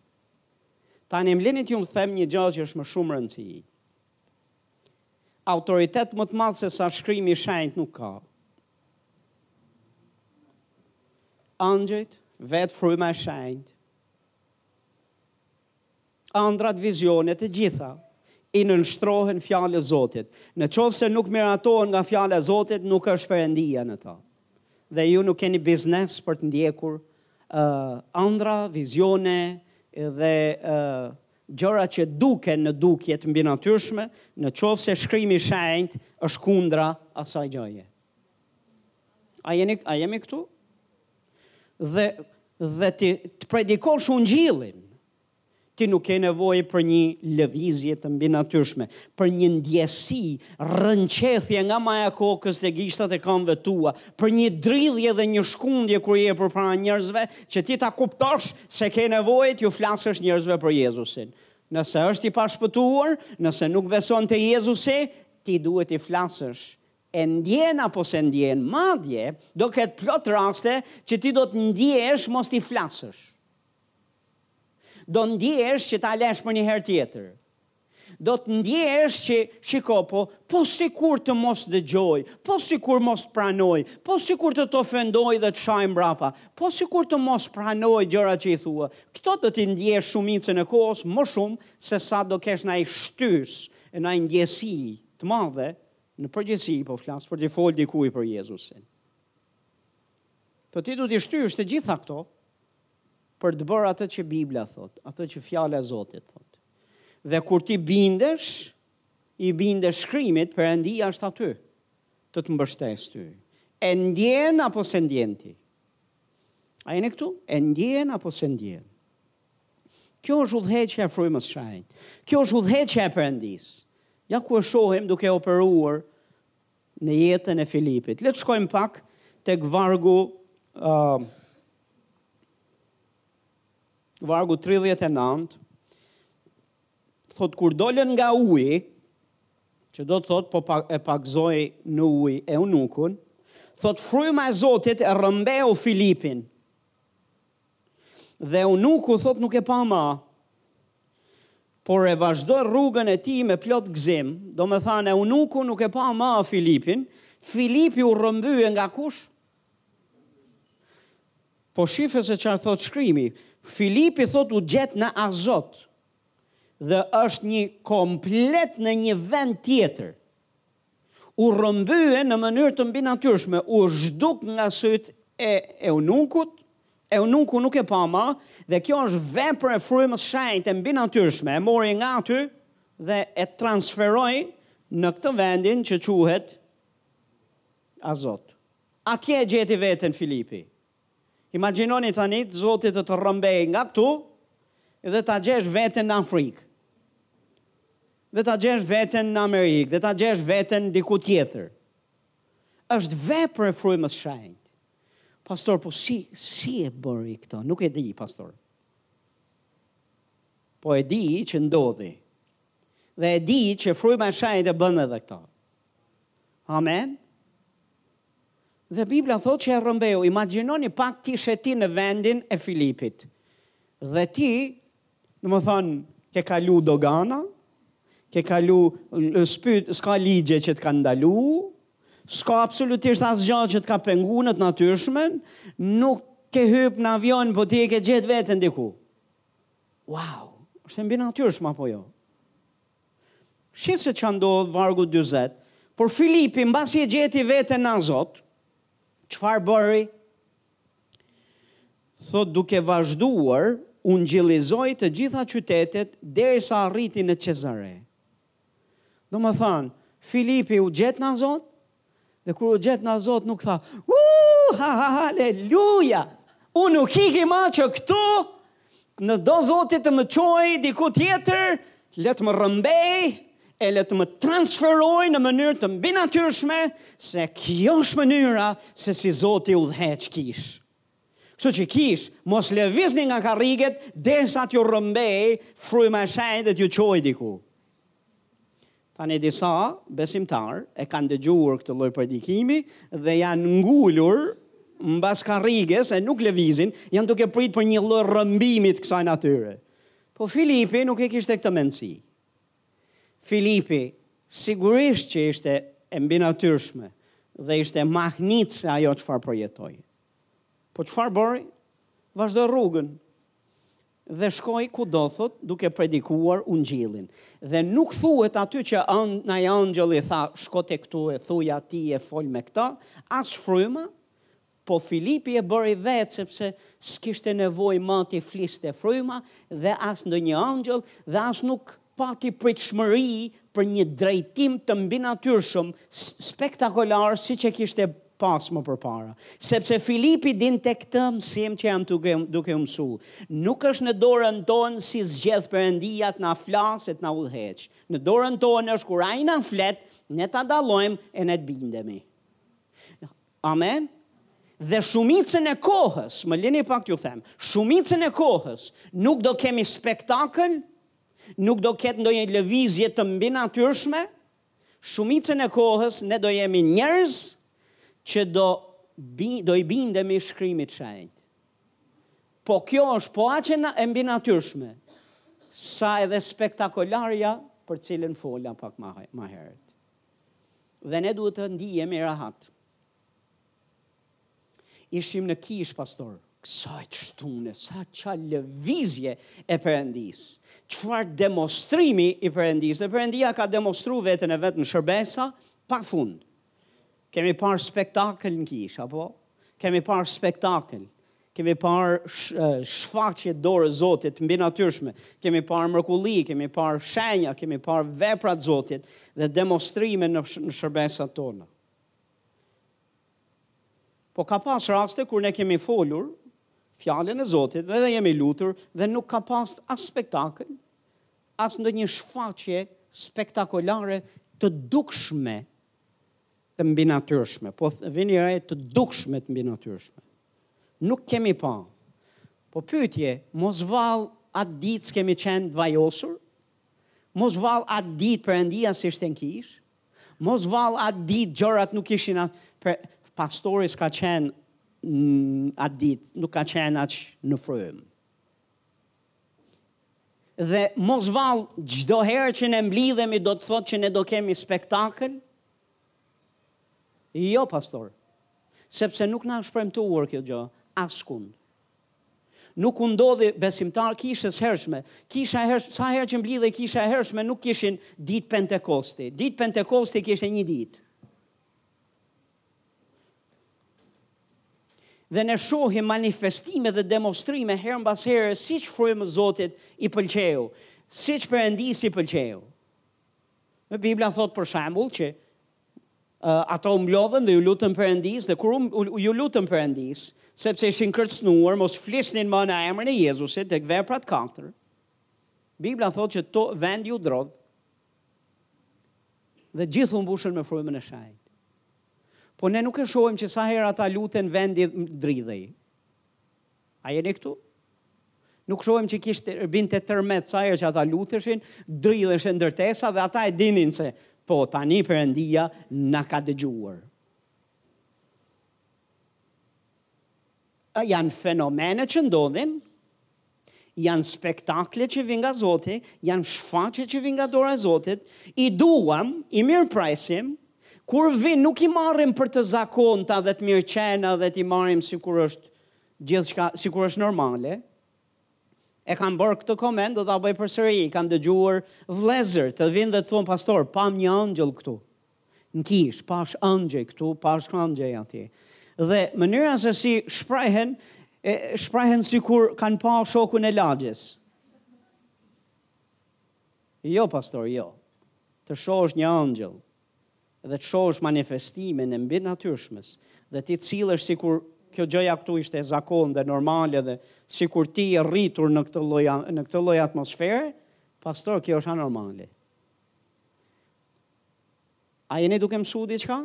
Speaker 1: Tani më lini t'ju them një gjë që është me shumë rëndësi. Autoritet më të madh se sa shkrimi i shenjtë nuk ka. Angjëjt, vetë fryma e shenjtë. Andrat vizionet të gjitha i nënshtrohen fjalës të Zotit. Në qoftë se nuk miratohen nga fjala e Zotit, nuk është Perëndia në ta. Dhe ju nuk keni biznes për të ndjekur uh, andra, vizione dhe uh, Gjëra që duken në dukje të mbinatyrshme, në qoftë se Shkrimi i Shenjtë është kundra asaj gjëje. A jeni, a jemi këtu? Dhe dhe të predikosh ungjillin, ti nuk ke nevojë për një lëvizje të mbinatyrshme, për një ndjesi rrënqethje nga maja kokës te gishtat e këmbëve tua, për një dridhje dhe një shkundje kur je përpara njerëzve, që ti ta kuptosh se ke nevojë t'ju flasësh njerëzve për Jezusin. Nëse është i pashpëtuar, nëse nuk beson te Jezusi, ti duhet t'i flasësh. E ndjen apo s'e ndjen, madje do ketë plot raste që ti do të ndjesh mos t'i flasësh. Do ndjesh që ta lesh për një herë tjetër. Do të ndjesh që, shiko, po, po sikur të mos dëgjojë, po sikur mos të pranojë, po sikur të të ofendojë dhe të shajë mbrapa, po sikur të mos pranojë gjërat që i thua. Këto do t'i ndjesh shumicën e kohës më shumë sesa do kesh naj shtysë, naj ndjesi të madhe në përgjithësi po flas për t'i fol dikujt për Jezusin. Po ti do t'i shtysh të gjitha këto, Për të bërë atë që Bibla thotë, atë që fjala e Zotit thotë. Dhe kur ti bindesh, i bindesh shkrimit, Perëndia është aty të të mbështesë ty. E ndjen apo s'e ndjen ti? A jeni këtu? E ndjen apo se ndjen? Kjo është udhëheqja e frymës shenjtë. Kjo është udhëheqja e Perëndisë. Ja ku e shohim duke operuar në jetën e Filipit. Le të shkojmë pak tek vargu uh, vargu 39 thot kur dolën nga uji që do të thot po pa, e pagëzoi në ujë eunukun thot fryma e Zotit e rrëmbeu Filipin Dhe eunuku thotë nuk e pa ma, por e vazhdoi rrugën e tij me plot gëzim, domethënë eunuku nuk e pa ma Filipin, Filipi u rrëmbye nga kush? Po shife se çfarë thot shkrimi. Filipi thot u gjet në Azot. Dhe është një komplet në një vend tjetër. u rrëmbye në mënyrë të mbinatyrshme, u zhduk nga sytë e eunukut, eunuku nuk e pa ma, dhe kjo është vepër e frymës shenjtë e mbinatyrshme, e mori nga aty dhe e transferoi në këtë vendin që quhet Azot. Atje e gjeti veten Filipi. Imagjinoni tani Zoti të të rrëmbejë nga këtu dhe ta gjesh veten në Afrikë. Dhe ta gjesh veten në Amerikë, dhe ta gjesh veten diku tjetër. Është vepër e frymës së shenjtë. Pastor, po si si e bëri këto? Nuk e di, pastor. Po e di që ndodhi. Dhe e di që fryma e shenjtë e bën edhe këto. Amen. Dhe Bibla thotë që e rrëmbeu. Imagjinoni pak të ishe ti në vendin e Filipit. Dhe ti, domethënë, ke kalu dogana, ke kalu spyt, s'ka ligje që të ka ndalu, s'ka absolutisht asgjë që të ka pengu në të natyrshmen, nuk ke hypë në avion, po ti e ke gjet veten diku. Wow, është e mbinatyrshme apo jo. Shih se çka ndodh, vargu dyzet, Por Filipi, mbasi e gjeti veten në Azot, çfarë bëri? Thotë duke vazhduar, ungjillizoi të gjitha qytetet derisa arriti në Cezare. Domethënë, Filipi u gjet në Azot, Dhe kur u gjet në Azot nuk tha, "Uh, ha ha ha, aleluja! Unë nuk iki më që këtu, në do Zoti të më çojë diku tjetër, le të më rrëmbejë e le të më transferojë në mënyrë të mbinatyrshme, se kjo është mënyra se si Zoti udhëheq, kishë. Kështu që kishë, mos lëvizni nga karriget derisa t'ju rrëmbejë fryma e shenjtë dhe t'ju çojë diku. Tani disa besimtarë e kanë dëgjuar këtë lloj predikimi dhe janë ngulur mbas karriges e nuk lëvizin, janë duke prit për një lloj rrëmbimi të kësaj natyre. Po Filipi nuk e kishte këtë mendësi. Filipi sigurisht që ishte e mbinatyrshme dhe ishte mahnit se ajo çfarë përjetoi. Po çfarë bëri? Vazhdoi rrugën. Dhe shkoi kudo, thotë, duke predikuar Ungjillin. Dhe nuk thuhet aty që naj engjëll i tha, Shko ti këtu e thuaj atij e fol me këta, as fryma, po Filipi e bëri vetë sepse s'kishte nevojë më t'i fliste fryma dhe as ndonjë engjëll dhe as nuk pati pritshmëri për një drejtim të mbinatyrshëm spektakolar siç e kishte pas më përpara. Sepse Filipi dinte këtë mësim që jam duke, duke ju mësu. Nuk është në dorën tonë si zgjedh Perëndia të na flasë e të na udhëheqë. Në dorën tonë është kur ai na flet, ne ta dallojmë e ne të bindemi. Amen? Dhe shumicën e kohës, më lini pak t'ju them, shumicën e kohës nuk do kemi spektakël, Nuk do ketë ndonjë lëvizje të mbinatyrshme, shumicën e kohës ne do jemi njerëz që do i bindemi Shkrimit të Shenjtë. Po kjo është po aq e mbinatyrshme sa edhe spektakolarja për të cilën fola pak më herët. Dhe ne duhet të ndihemi rehat. Ishim në kish, pastor. Kësaj shtune, sa ça lëvizje e Perëndis. Çfarë demonstrimi i Perëndisë. Dhe Perëndia ka demonstru veten e vet në shërbesa pa fund. Kemi parë spektakël në kish, apo? Kemi parë spektakël. Kemi parë shfaqje dorës Zotit mbinatyrshme. Kemi parë mrekulli, kemi parë shenja, kemi parë veprat Zotit dhe demonstrime në shërbesat tona. Po ka pas raste kur ne kemi folur fjalën e Zotit edhe jemi lutur dhe nuk ka pas as spektakël, as ndonjë shfaqje spektakolare të dukshme të mbinatyrshme, po vini re të dukshme të mbinatyrshme. Nuk kemi pa. Po pyetje, mos vallë atë ditë s'kemi qenë të vajosur? Mos vallë atë ditë Perëndia s'ishte në kishë? Mos vallë atë ditë gjërat nuk ishin pastori s'ka qenë atë ditë, nuk ka qenë aq në frymë. Dhe mos vallë çdo herë që ne mblidhemi do të thotë që ne do kemi spektakël. Jo pastor. Sepse nuk na është premtuar kjo gjë askund. Nuk u ndodhi besimtarëve kishës hershme. Kisha hershme, sa herë që mblidhej kisha e hershme, nuk kishin ditë pentekosti. Ditë pentekosti kishte një ditë. Dhe ne shohim manifestime dhe demonstrime herë mbas here, siç frymës Zotit i pëlqeu, siç Perëndisë i pëlqeu. Bibla thotë për shembull që ata u mblodhën dhe iu lutën Perëndisë dhe kur iu lutën Perëndisë, sepse ishin kërcënuar, mos flisnin më në emrin e Jezusit tek veprat 4. Bibla thotë që to vendi u drodh dhe të gjithë u mbushën me frymën e shenjtë. Po ne nuk e shohim që sa herë ata luten vendi dridhej. A jeni këtu? Nuk shohim që kishte binte tërmet sa herë që ata luteshin, dridheshin ndërtesa dhe ata e dinin se po tani Perëndia na ka dëgjuar. A janë fenomene që ndodhin, janë spektakle që vinë nga Zoti, janë shfaqje që vinë nga dora e Zotit, i duam, i mirëpresim, kur vinë nuk i marrim për të zakonta dhe të mirëqena dhe t'i marrim sikur është Gjithçka sikur është normale. E kam bërë këtë koment, do ta bëj përsëri, i kam dëgjuar vëllezër të vinë dhe të thonë pastor, pam një ëngjëll këtu. Në kish, pash ëngjëj këtu, pash ëngjëj atje. Dhe mënyra se si shprehen, e shprehen sikur kanë pa shokun e lagjes. Jo pastor, jo. Të shohësh një ëngjëll dhe të shohësh manifestimin e mbinatyrshmes dhe ti të sillesh sikur kjo gjëja këtu ishte e zakonë dhe normale dhe sikur ti je rritur në këtë lloj në këtë lloj atmosfere, pastor, kjo është anormale. A jeni duke mësuar diçka?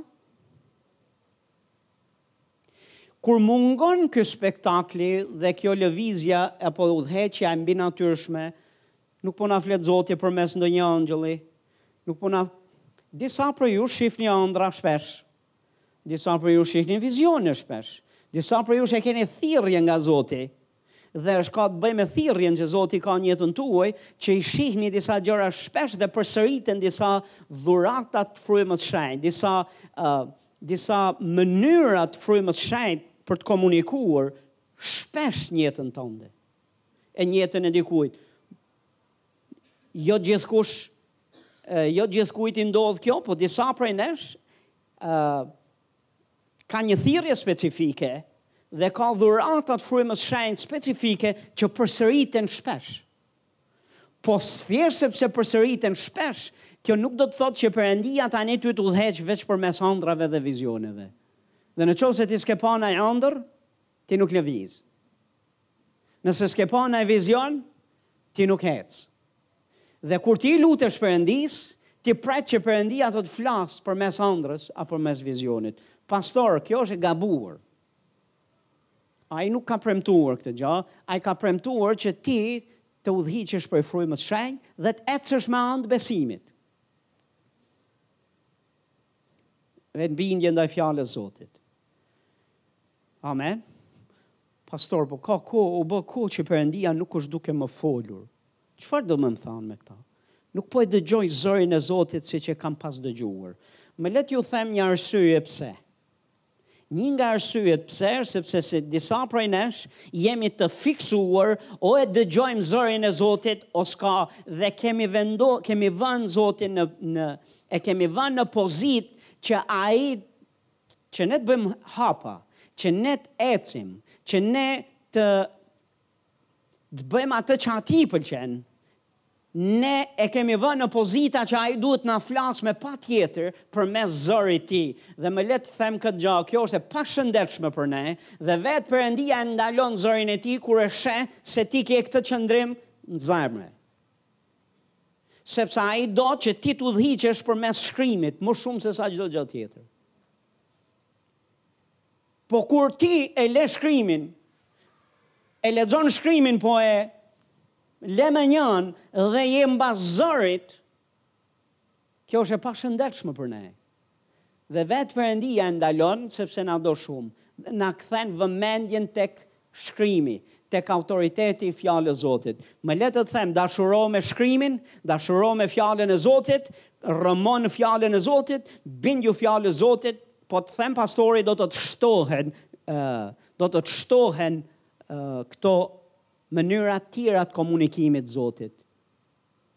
Speaker 1: Kur mungon ky spektakli dhe kjo lëvizja apo udhëheqja e mbinatyrshme, Nuk po na flet Zoti përmes ndonjë ëngjëlli, nuk po na Disa prej jush shihni ëndrra shpesh. Disa prej jush shihni vizione shpesh. Disa prej jush e keni thirrje nga Zoti dhe është ka të bëjë me thirrjen që Zoti ka në jetën tuaj, që i shihni disa gjëra shpesh dhe përsëriten disa dhurata të frymës shenjtë, disa uh, disa mënyra të frymës shenjtë për të komunikuar shpesh në jetën tënde. e në jetën e dikujt. Jo gjithkush jo gjithkujt i ndodh kjo, po disa prej nesh ë uh, ka një thirrje specifike dhe ka dhurata të frymës shenjtë specifike që përsëriten shpesh. Po thjesht sepse përsëriten shpesh, kjo nuk do të thotë që Perëndia tani ty të udhëheq veç përmes ëndrrave dhe vizioneve. Dhe në qoftë se ti s'ke pa naj andërr, ti nuk lëviz. Nëse s'ke pa naj vizion, ti nuk ec. Dhe kur ti lutesh Perëndisë, ti pret që Perëndia të të flasë përmes andrrës a përmes vizionit. Pastor, kjo është e gabuar. Ai nuk ka premtuar këtë gja, ai ka premtuar që ti të udhëhiqesh prej frymës shenjtë dhe të ecësh me anë të besimit. Dhe në bindje ndaj fjalës Zotit. Amen. Pastor po ka kohë u bë kohë që Perëndia nuk është duke më folur. Çfarë do me thanë me këtë? Nuk po e dëgjoj zërin e Zotit siç e kam pas dëgjuar. Më le t'ju them një arsye pse. Një nga arsyet pse është sepse se disa prej nesh jemi të fiksuar o e dëgjojmë zërin e Zotit o s'ka dhe kemi vendo kemi vënë Zotin në në e kemi vënë në pozitë që ai që ne të bëjmë hapa, që ne të ecim, që ne të të bëjmë atë që atij pëlqen, ne e kemi vë në pozitë që ai duhet të na flasë me patjetër përmes zërit tij. Dhe më le të them këtë gjë, kjo është e pashëndetshme për ne, dhe vetë Perëndia e ndalon zërin e tij, kur e sheh se ti ke këtë qëndrim në zemër. Sepse ai do që ti të udhëhiqesh përmes shkrimit, më shumë sesa çdo gjë tjetër. Po kur ti e le shkrimin, e lexon shkrimin, po e le mënjanë dhe je mbas zërit, Kjo është e pashëndetshme për ne. Dhe vetë Perëndia e ndalon sepse na do shumë dhe na kthen vëmendjen tek Shkrimi, tek autoriteti i Fjalës Zotit. Më le të të them, dashurohu me Shkrimin, dashurohu me Fjalën e Zotit, rrëmo në Fjalën e Zotit, bindju Fjalës Zotit, po të them pastori do të të shtohen, do të të shtohen këto mënyra të tjera të komunikimit Zotit.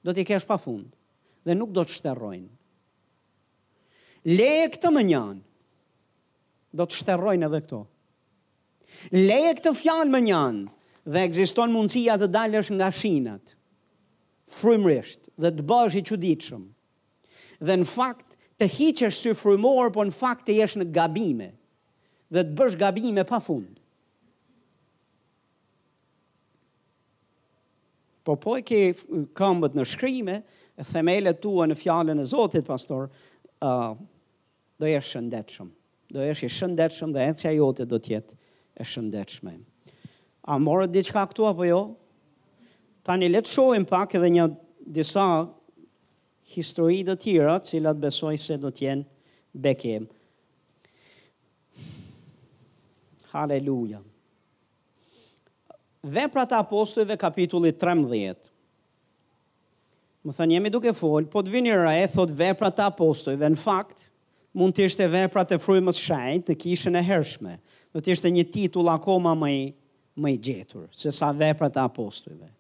Speaker 1: Do t'i kesh pafund dhe nuk do të shterrojnë. Leje këtë mënjanë. Do të shterrojnë edhe këto. Leje këtë fjalë mënjanë dhe ekziston mundësia të dalësh nga shinat. Frymërisht dhe të bëhesh i çuditshëm. Dhe në fakt të hiqesh si frymor, por në fakt të jesh në gabime dhe të bësh gabime pa fund. Po po e ke këmbët në shkrime, themelet e tua në fjalën e Zotit, pastaj, uh, do jesh i shëndetshëm. Do jesh i shëndetshëm dhe ecja jote do të jetë e shëndetshme. A morët diçka këtu apo jo? Tani le të shohim pak edhe një disa histori të tjera, të cilat besoj se do të jenë bekim. Haleluja. Veprat e Apostujve kapitulli 13. Domethënë, jemi duke folë, po të vini re, thotë veprat e apostujve, në fakt, mund të ishte veprat e Frymës Shenjtë në kishën e hershme, do të ishte një titull akoma më i, më i gjetur, sesa veprat e apostujve.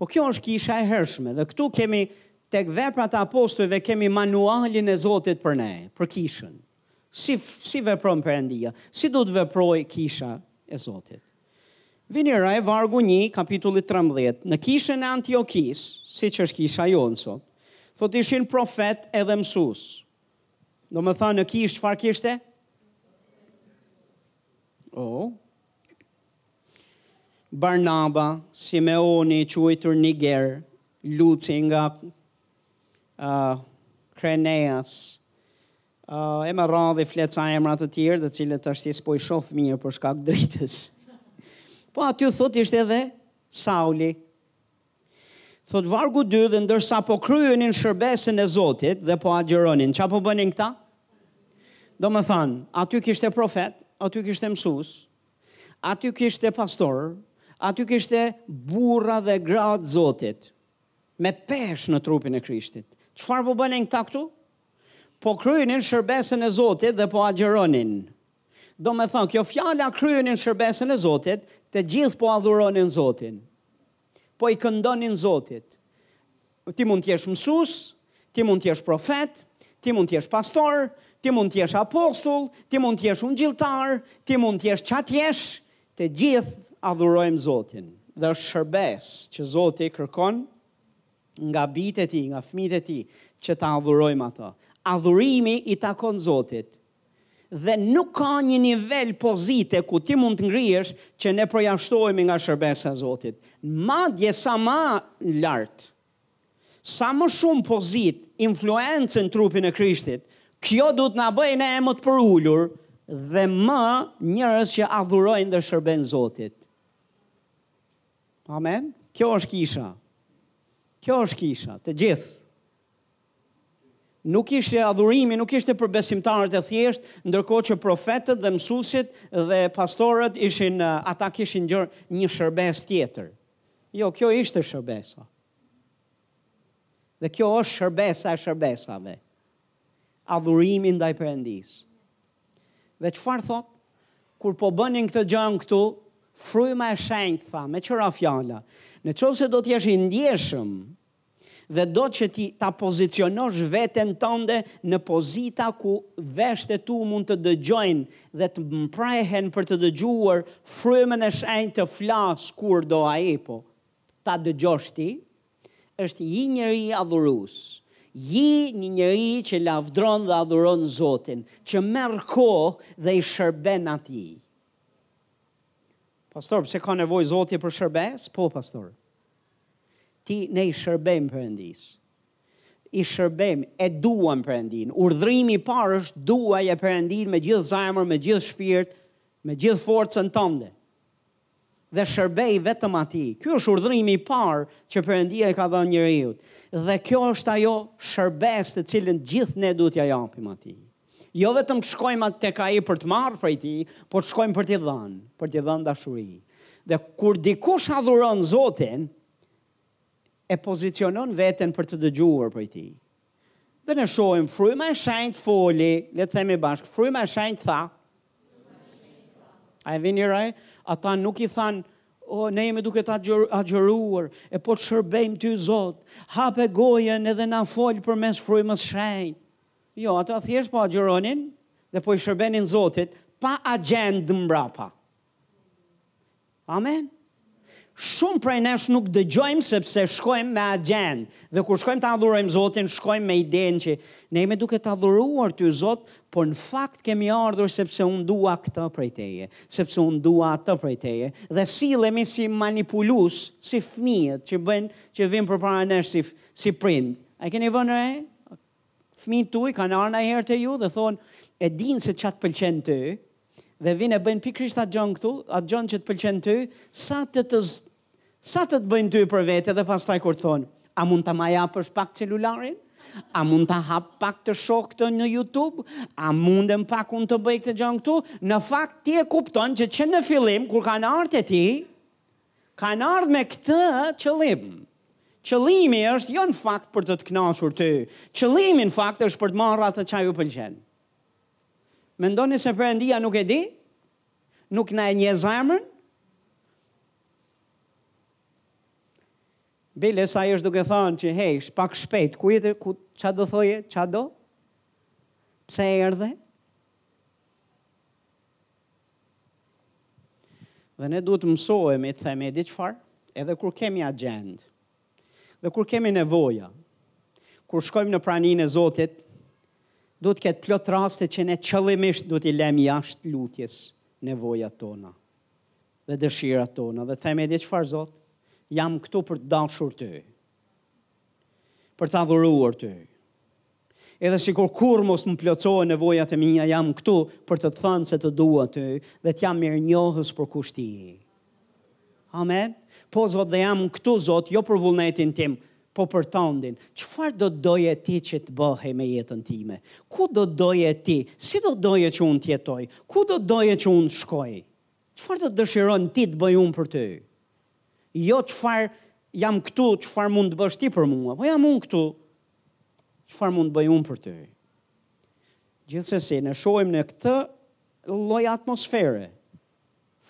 Speaker 1: Po kjo është kisha e hershme, dhe këtu kemi, tek veprat e apostujve, kemi manualin e Zotit për ne, për kishën. Si si vepron Perëndia? Si duhet të veprojë kisha e Zotit? Vini re vargu 1, kapitulli 13. Në kishën e Antiokisë, siç është kisha jonë sot, thotë ishin profetë edhe mësues. Domethënë në kishë çfarë kishte? O, oh. Barnaba, Simeoni, i quajtur Niger, Luci nga Ahh kreneas ahh e me radhë flet ca emra të tjerë të cilët tashi s'po i shof mirë për shkak dritës. Po aty thot ishte edhe Sauli. Thot vargu 2 dhe ndërsa po kryenin shërbesën e Zotit dhe po agjëronin, ça po bënin këta? Domethanë, aty kishte profetë, aty kishte mësues, aty kishte pastorë, aty kishte burra dhe gra të Zotit. Me peshë në trupin e Krishtit. Çfarë po bënin këta këtu? Po kryenin shërbesën e Zotit dhe po agjëronin. Domethanë, kjo fjala kryenin shërbesën e Zotit, të gjithë po adhuronin Zotin. Po i këndonin Zotit. Ti mund t'jesh mësues, ti mund t'jesh profet, ti mund t'jesh pastor, ti mund t'jesh apostull, ti mund t'jesh ungjilltar, ti mund t'jesh ça t'jesh, Të gjithë adhurojmë Zotin dhe është shërbesë që Zoti kërkon nga bijtë e Tij, nga fëmijët e Tij, që ta adhurojmë Atë. Adhurimi i takon Zotit. Dhe nuk ka një nivel pozite ku ti mund të ngrihesh që ne përjashtohemi nga shërbesa e Zotit. Madje sa ma lart sa më shumë pozitë, influencë në trupin e Krishtit, kjo duhet të na bëjë ne më të përulur dhe më njerëz që adhurojnë dhe shërbejnë Zotit. Amen. Kjo është kisha. Kjo është kisha, të gjithë. Nuk ishte adhurimi, nuk ishte për besimtarët e thjeshtë, ndërkohë që profetët dhe mësuesit dhe pastorët ishin ata kishin një shërbesë tjetër. Jo, kjo ishte shërbesa. Dhe kjo është shërbesa e shërbesave. Adhurimi ndaj Perëndisë. Dhe çfarë thotë? Kur po bënin këtë gjë këtu, fryma e shenjtë tha, me qëra fjala. Në qoftë se do të jesh i ndjeshëm Dhe do që ti ta pozicionosh veten tënde në pozita ku veshtë e tu mund të dëgjojnë dhe të mprehen për të dëgjuar Frymën e Shenjtë të flasë kur do Ai, po ta dëgjosh ti, është ji njeri adhurues, ji një njeri që lavdron dhe adhuron Zotin, që merr kohë dhe i shërben Atij. Pastor, pse ka nevojë Zoti për shërbesë? Po, pastor. Ti ne i shërbejmë Perëndisë. I shërbejmë, e duam Perëndinë. Urdhërimi i parë është duaje Perëndinë me gjithë zemër, me gjithë shpirt, me gjithë forcën tënde. Dhe shërbej vetëm Atij. Ky është urdhërimi i parë që Perëndia i ka dhënë njeriut. Dhe kjo është ajo shërbesë të cilën gjithë ne duhet t'ia japim Atij. Jo vetëm të shkojmë tek ai për të marrë prej tij, po të shkojmë për t'i dhënë, për t'i dhënë dashuri. Dhe kur dikush adhuron Zotin, e pozicionon veten për të dëgjuar prej tij. Dhe ne shohim, fryma e shenjtë foli, le të themi bashkë, fryma e shenjtë tha, a e vini re, ata nuk i thanë, o, ne jemi duke të agjëruar, e po të shërbejmë ty Zot, hape gojën edhe na fol përmes frymës shenjtë. Jo, ata thjesht po agjëronin dhe po i shërbenin Zotit pa agjendë mbrapa. Amen. Shumë prej nesh nuk dëgjojmë sepse shkojmë me agjendë. Dhe kur shkojmë të adhurojmë Zotin, shkojmë me idenë që ne jemi duke të adhuruar ty Zot, por në fakt kemi ardhur sepse unë dua këtë prej teje, sepse unë dua atë prej teje. Dhe sillemi si manipulus, si fëmijët që bëjnë, që vinë përpara nesh si si prindër. A keni vënë re? Fëmijët tuj kanë ardhur ndonjëherë te ju dhe thonë, e dinë se ç'a të pëlqen ty dhe vijnë e bëjnë pikërisht atë gjën këtu, atë gjën që të pëlqen ty, sa të të sa të të bëjnë ty për vete dhe pastaj kur të thonë: a mund ta ma japësh pak celularin? A mund ta hap pak të shoh këtë në YouTube? A mundem pak unë të bëj këtë gjën këtu? Në fakt ti e kupton që që në fillim kur kanë ardhur te ti, Kanë ardhë me këtë qëllim. Qëllimi është jo në fakt për të të kënaqur ty. Qëllimi në fakt është për të marrë atë ç'a u pëlqen. Mendoni se Perëndia nuk e di? Nuk na e njeh zemrën? Bile sa është duke thënë që hej, pak shpejt, ku je, ku, ç'a do thoje, qa do? Pse erdhe? Dhe ne duhet të mësohemi të themi e di çfarë, edhe kur kemi agjendë, dhe kur kemi nevoja, kur shkojmë në praninë e Zotit, duhet të ketë plot raste që ne qëllimisht duhet t'i lëmë jashtë lutjes nevojat tona dhe dëshirat tona dhe të themi e di çfarë Zot, jam këtu për të dashur ty. për të adhuruar ty. Edhe sikur kurrë mos të më plotësohen nevojat e mia, jam këtu për të të thënë se të dua ty dhe të jam mirënjohës për kush ti je. Amen. Po, Zot, dhe jam këtu, Zot, jo për vullnetin tim, po për tëndin. Çfarë do të doje ti që të bëhej me jetën time? Ku do të doje ti? Si do të doje që unë të jetoj? Ku do të doje që unë të shkoj? Çfarë do të dëshiron ti të bëj unë për ty? Jo çfarë jam këtu, çfarë mund të bësh ti për mua? Po jam unë këtu. Çfarë mund të bëj unë për ty? Gjithsesi, ne shohim në këtë lloj atmosfere.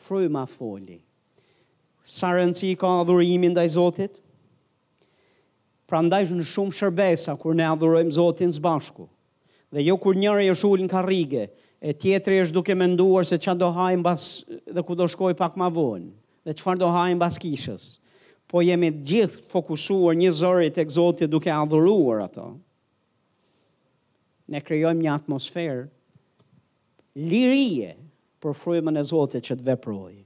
Speaker 1: Fryma foli. Sa rëndësi ka adhurimi ndaj Zotit? Prandaj në shumë shërbesa kur ne adhurojmë Zotin së bashku, dhe jo kur njëri është ulë në karrige e tjetri është duke menduar se çfarë do hajë dhe ku do shkojë pak ma vonë dhe çfarë do hajë mbas kishës, po jemi të gjithë fokusuar një zëri tek Zoti duke adhuruar atë. Ne krijojmë një atmosferë lirie për frymën e Zotit që të veprojë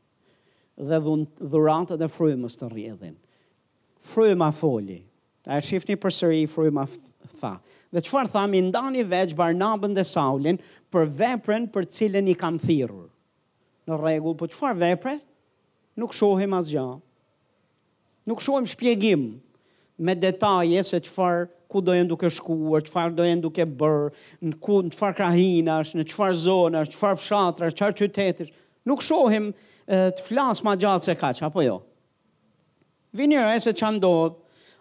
Speaker 1: dhe dhuratët e frymës të rrjedhin. Fryma foli. A e shihni përsëri, Fryma tha. Dhe çfarë tha, mi ndani veç Barnabën dhe Saulin për veprën për të cilën i kam thirrur. Në rregull, po çfarë vepre? Nuk shohim asgjë. Nuk shohim shpjegim me detaje se çfarë ku do jenë duke shkuar, çfarë do jenë duke bërë, në ku në çfarë krahinash, në çfarë zonash, çfarë fshatrash, çfarë qytetesh. Nuk shohim të flasë ma gjatë se kaq, apo jo. Vini re se ça ndodh.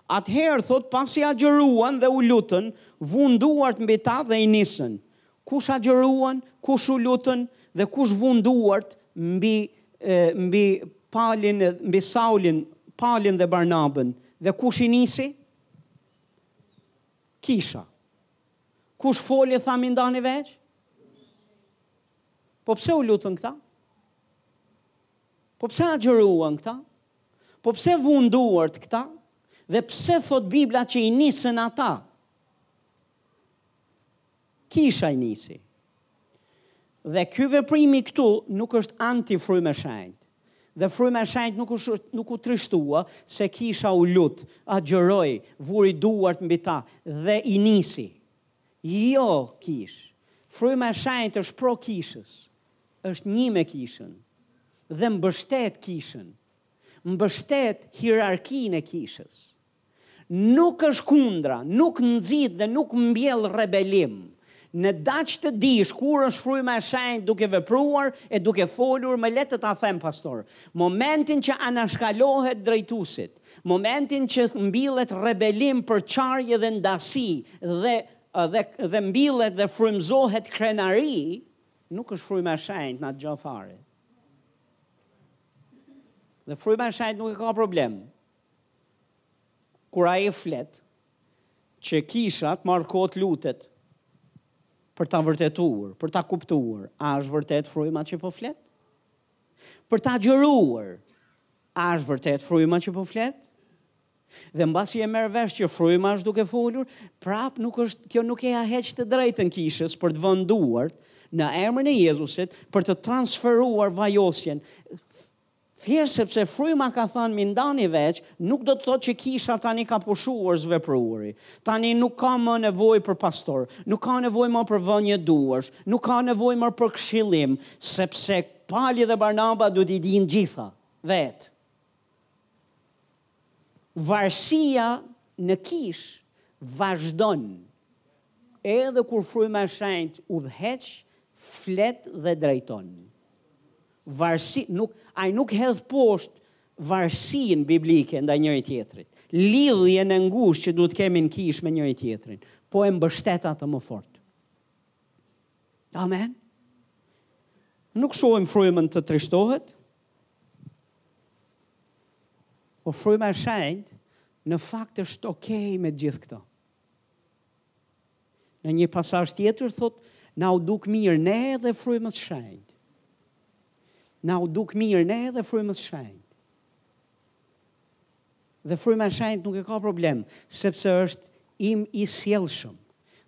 Speaker 1: Atëherë, thotë, pasi agjëruan dhe u lutën, vunë duart mbi ta dhe i nisën. Kush agjëruan, kush u lutën dhe kush vunë duart mbi, mbi Palin, mbi Saulin, Palin dhe Barnabën, dhe kush i nisi? Kisha. Kush foli tha mi ndani veç? Po pse u lutën këta? Po pse agjëruan këta? Po pse vunë duart këta? Dhe pse thotë Bibla që i nisën ata? Kisha i nisi. Dhe ky veprimi këtu nuk është anti frymë e shenjtë. Dhe fryma e shenjtë nuk është nuk u trishtua se kisha u lut, agjëroi, vuri duart mbi ta dhe i nisi. Jo kishë. Fryma e shenjtë është pro kishës. Është një me kishën dhe mbështet kishën, mbështet hierarkinë e kishës. Nuk është kundra, nuk nxit dhe nuk mbjell rebelim. Në daç të dish kur është fryma e shenjtë duke vepruar e duke folur, më lehtë ta them pastor, momentin që anashkalohet drejtuesit, momentin që mbillet rebelim, përçarje dhe ndasi dhe dhe dhe mbillet dhe frymëzohet krenari, Nuk është fryma e shenjtë na dëgjon fare. Dhe fryma e shenjtë nuk e ka problem. Kur ai flet që kisha të marrë kohë të lutet për ta vërtetuar, për ta kuptuar, a është vërtet fryma që po flet? Për të agjëruar, a është vërtet fryma që po flet? Dhe mbasi e merr vesh që fryma është duke folur, prap nuk është kjo nuk ia heq të drejtën kishës për të vënë duart në emrin e Jezusit për të transferuar vajosjen. Thjesht sepse fryma ka thënë m'i ndani veç, nuk do të thotë që kisha tani ka pushuar së vepruari. Tani nuk ka më nevojë për pastor, nuk ka nevojë më për vënie duarsh, nuk ka nevojë më për këshillim, sepse Pali dhe Barnaba duhet t'i dinë të gjitha vetë. Varësia në kishë vazhdon edhe kur Fryma e Shenjtë udhëheq, flet dhe drejton. Varësi, nuk, ai nuk hedh poshtë varësinë biblike ndaj njëri-tjetrit. Lidhjen e ngushtë që duhet të kemi në kishë me njëri-tjetrin, po e mbështet atë më fort. Amen. Nuk shohim frymën të trishtohet, Po fryma e shenjtë në fakt është ok me gjithë këto. Në një pasazh tjetër thotë na u duk mirë ne dhe frymës shenjtë. Na u duk mirë ne dhe frymës shenjtë. Dhe fryma e shenjtë nuk e ka problem, sepse është i mirësjellshëm.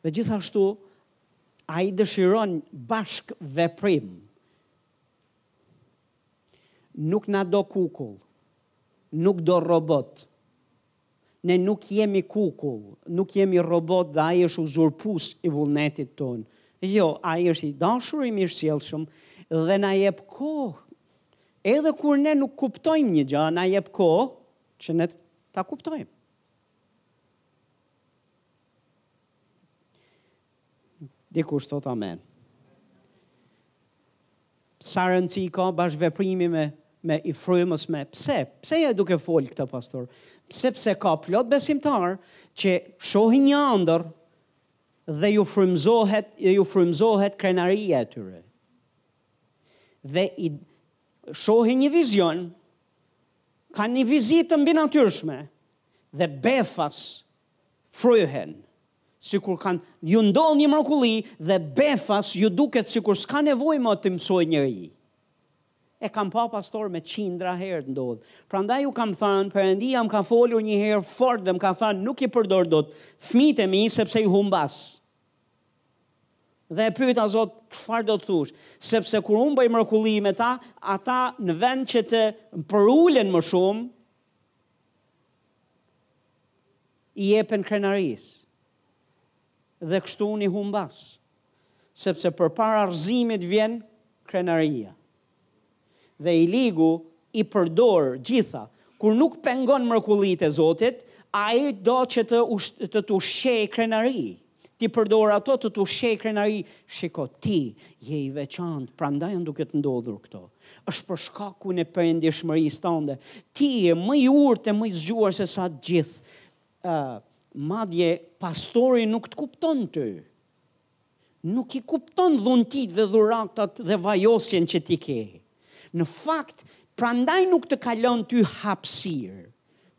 Speaker 1: Dhe gjithashtu ai dëshiron bashkëveprim Nuk na do kukull. Nuk do robot. Ne nuk jemi kukull, nuk jemi robot dhe ai është uzurpues i vullnetit tonë. Jo, ai është i dashur, i mirësjellshëm dhe na jep kohë. Edhe kur ne nuk kuptojmë një gjë, na jep kohë që ne ta kuptojmë. Dikush thotë amen. Sa rëndësi ka bashkëveprimi me me i frymës me pse pse jam duke fol këtë pastor sepse ka plot besimtarë që shohin një ëndërr dhe ju frymëzohet dhe ju frymëzohet krenaria e tyre dhe shohin një vizion kanë një vizitë të mbinatyrshme dhe befas fryhen sikur kanë ju ndodh një mrekulli dhe befas ju duket sikur s'ka nevojë më t'i mësojë njeri. E kam pa pastor me qindra herë të ndodhë. Prandaj ju kam thënë, Perëndia më ka folur një herë fort dhe më ka thënë nuk i përdor dot fëmijët e mi sepse i humbas. Dhe e pyeta Zot, çfarë do të thuash? Sepse kur unë bëj mrekulli me ta, ata në vend që të përulen më shumë, i jepen krenarisë dhe kështu unë i humbas, sepse përpara rrëzimit vjen krenaria. Dhe i ligu i përdor gjitha, kur nuk pengon mrekullitë e Zotit, ai do që të të ushqejë krenari. T'i përdor ato të të ushqejë krenari. Shiko, ti je i veçantë, prandaj janë duke të ndodhur këto. Është për shkakun e perëndjeshmërisë tënde. Ti je më i urtë e më i zgjuar se sa të gjithë. Ë, uh, madje pastori nuk të kupton ty. Nuk i kupton dhuntitë dhe dhuratat dhe vajosjen që ti ke. Në fakt, prandaj nuk të ka lënë ty hapësirë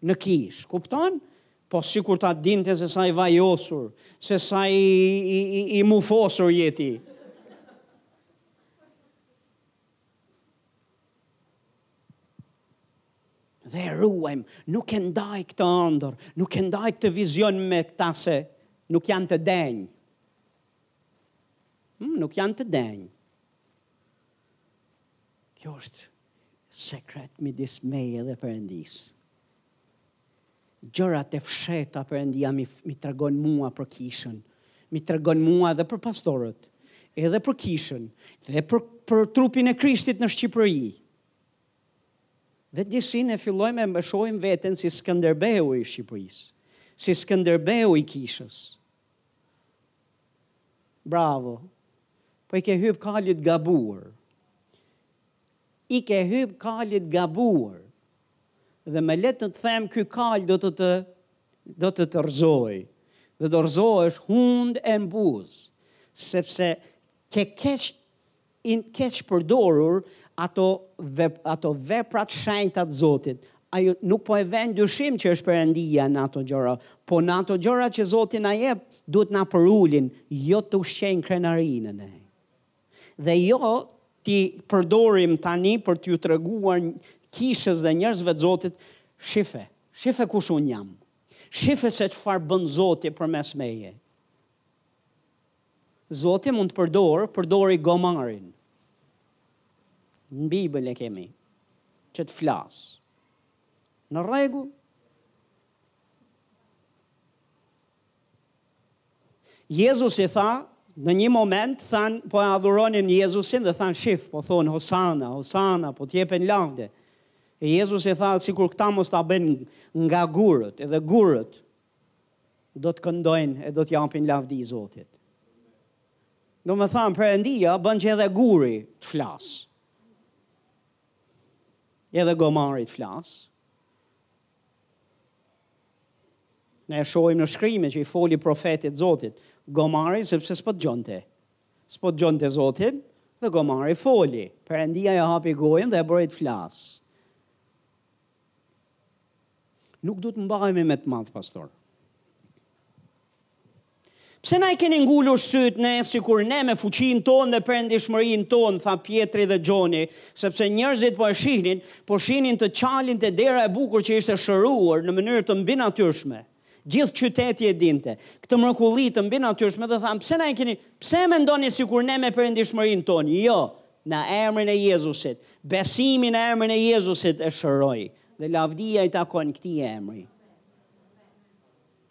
Speaker 1: në kishë, kupton? Po sikur ta dinte se sa i vajosur, se sa i, i, i, i mufosur je ti. Dhe e ruajmë, nuk e ndaj këtë ëndër, nuk e ndaj këtë vizion me këta se nuk janë të denjë. Hmm, nuk janë të denjë. Kjo është sekret midis meje dhe Perëndisë. Gjërat e fshehta Perëndia m'i, m'i tregon mua për kishën, m'i tregon mua edhe për pastorët, edhe për kishën, dhe për për trupin e Krishtit në Shqipëri. Dhe disi ne fillojmë e shohim veten si Skënderbeu i Shqipërisë, si Skënderbeu i kishës. Bravo. Po i ke hyp kalit gabuar. I ke hyp kalit gabuar. Dhe me le të të them ky kalë do të të do të të rrëzojë. Dhe do rrëzohesh hundë e buzë. Sepse ke keq keqpërdorur ato ato vepra të shenjta të Zotit, ej nuk po e vë në dyshim që është Perëndia në ato gjëra, po në ato gjëra që Zoti na jep duhet na përulin, jo të ushqejnë krenari në ne. Dhe jo t'i përdorim tani për t'ju treguar kishës dhe njerëzve të Zotit, shife, shife kush unë jam. Shife se çfarë bën Zoti përmes meje. Zoti mund të përdorë, përdori gomarin. Në Bibël e kemi që të flas. Në rregull. Jezusi tha, në një moment thanë po e adhuronin Jezusin dhe thanë shif, po thonë Hosana, Hosana, po të jepen lavde. E Jezusi tha sikur këta mos ta bëjnë nga gurët, edhe gurët Do të këndojnë e do të japin lavdi Zotit. Domethënë, përëndia bën që edhe guri të flasë. Edhe gomari të flasë. Ne e shohim në shkrime që i foli profetit Zotit, gomari sepse s'po dëgjonte. S'po dëgjonte Zotin dhe gomari foli. Përëndia ia hapi gojën dhe e bëri të flasë. Nuk duhet të mbahemi me të madh pastor. Pse na i keni ngulur sytë ne sikur ne me fuqinë tonë dhe perëndishmërinë tonë, tha Pjetri dhe Gjoni, sepse njerëzit po e shihnin, po shihnin të çalin te dera e bukur që ishte shëruar në mënyrë të mbinatyrshme. Gjithë qyteti e dinte, këtë mrekulli të mbinatyrshme dhe thanë, pse na i keni, pse e mendoni sikur ne me perëndishmërinë tonë, jo, në emrin e Jezusit, besimi në emrin e Jezusit e shëroi, dhe lavdia i takon këtij emri.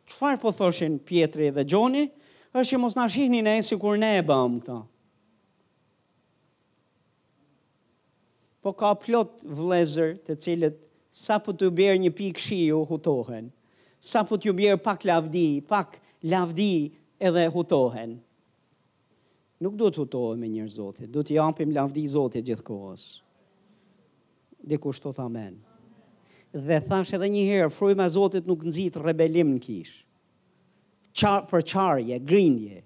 Speaker 1: Çfarë po thoshin Pjetri dhe Gjoni, është që mos na shihni ne sikur ne e bëmë këto. Po ka plot vëllezër të cilët sapo t'u bjerë një pikë shiu hutohen, sapo t'u bjerë pak lavdi, pak lavdi edhe hutohen. Nuk duhet të hutohemi njerëz të Zotit, duhet t'i japim lavdi Zotit gjithë kohës. Dikush thotë amen. Dhe thashë edhe një herë, fryma e Zotit nuk nxit rebelim në kishë. Ça, përçarje, grindje.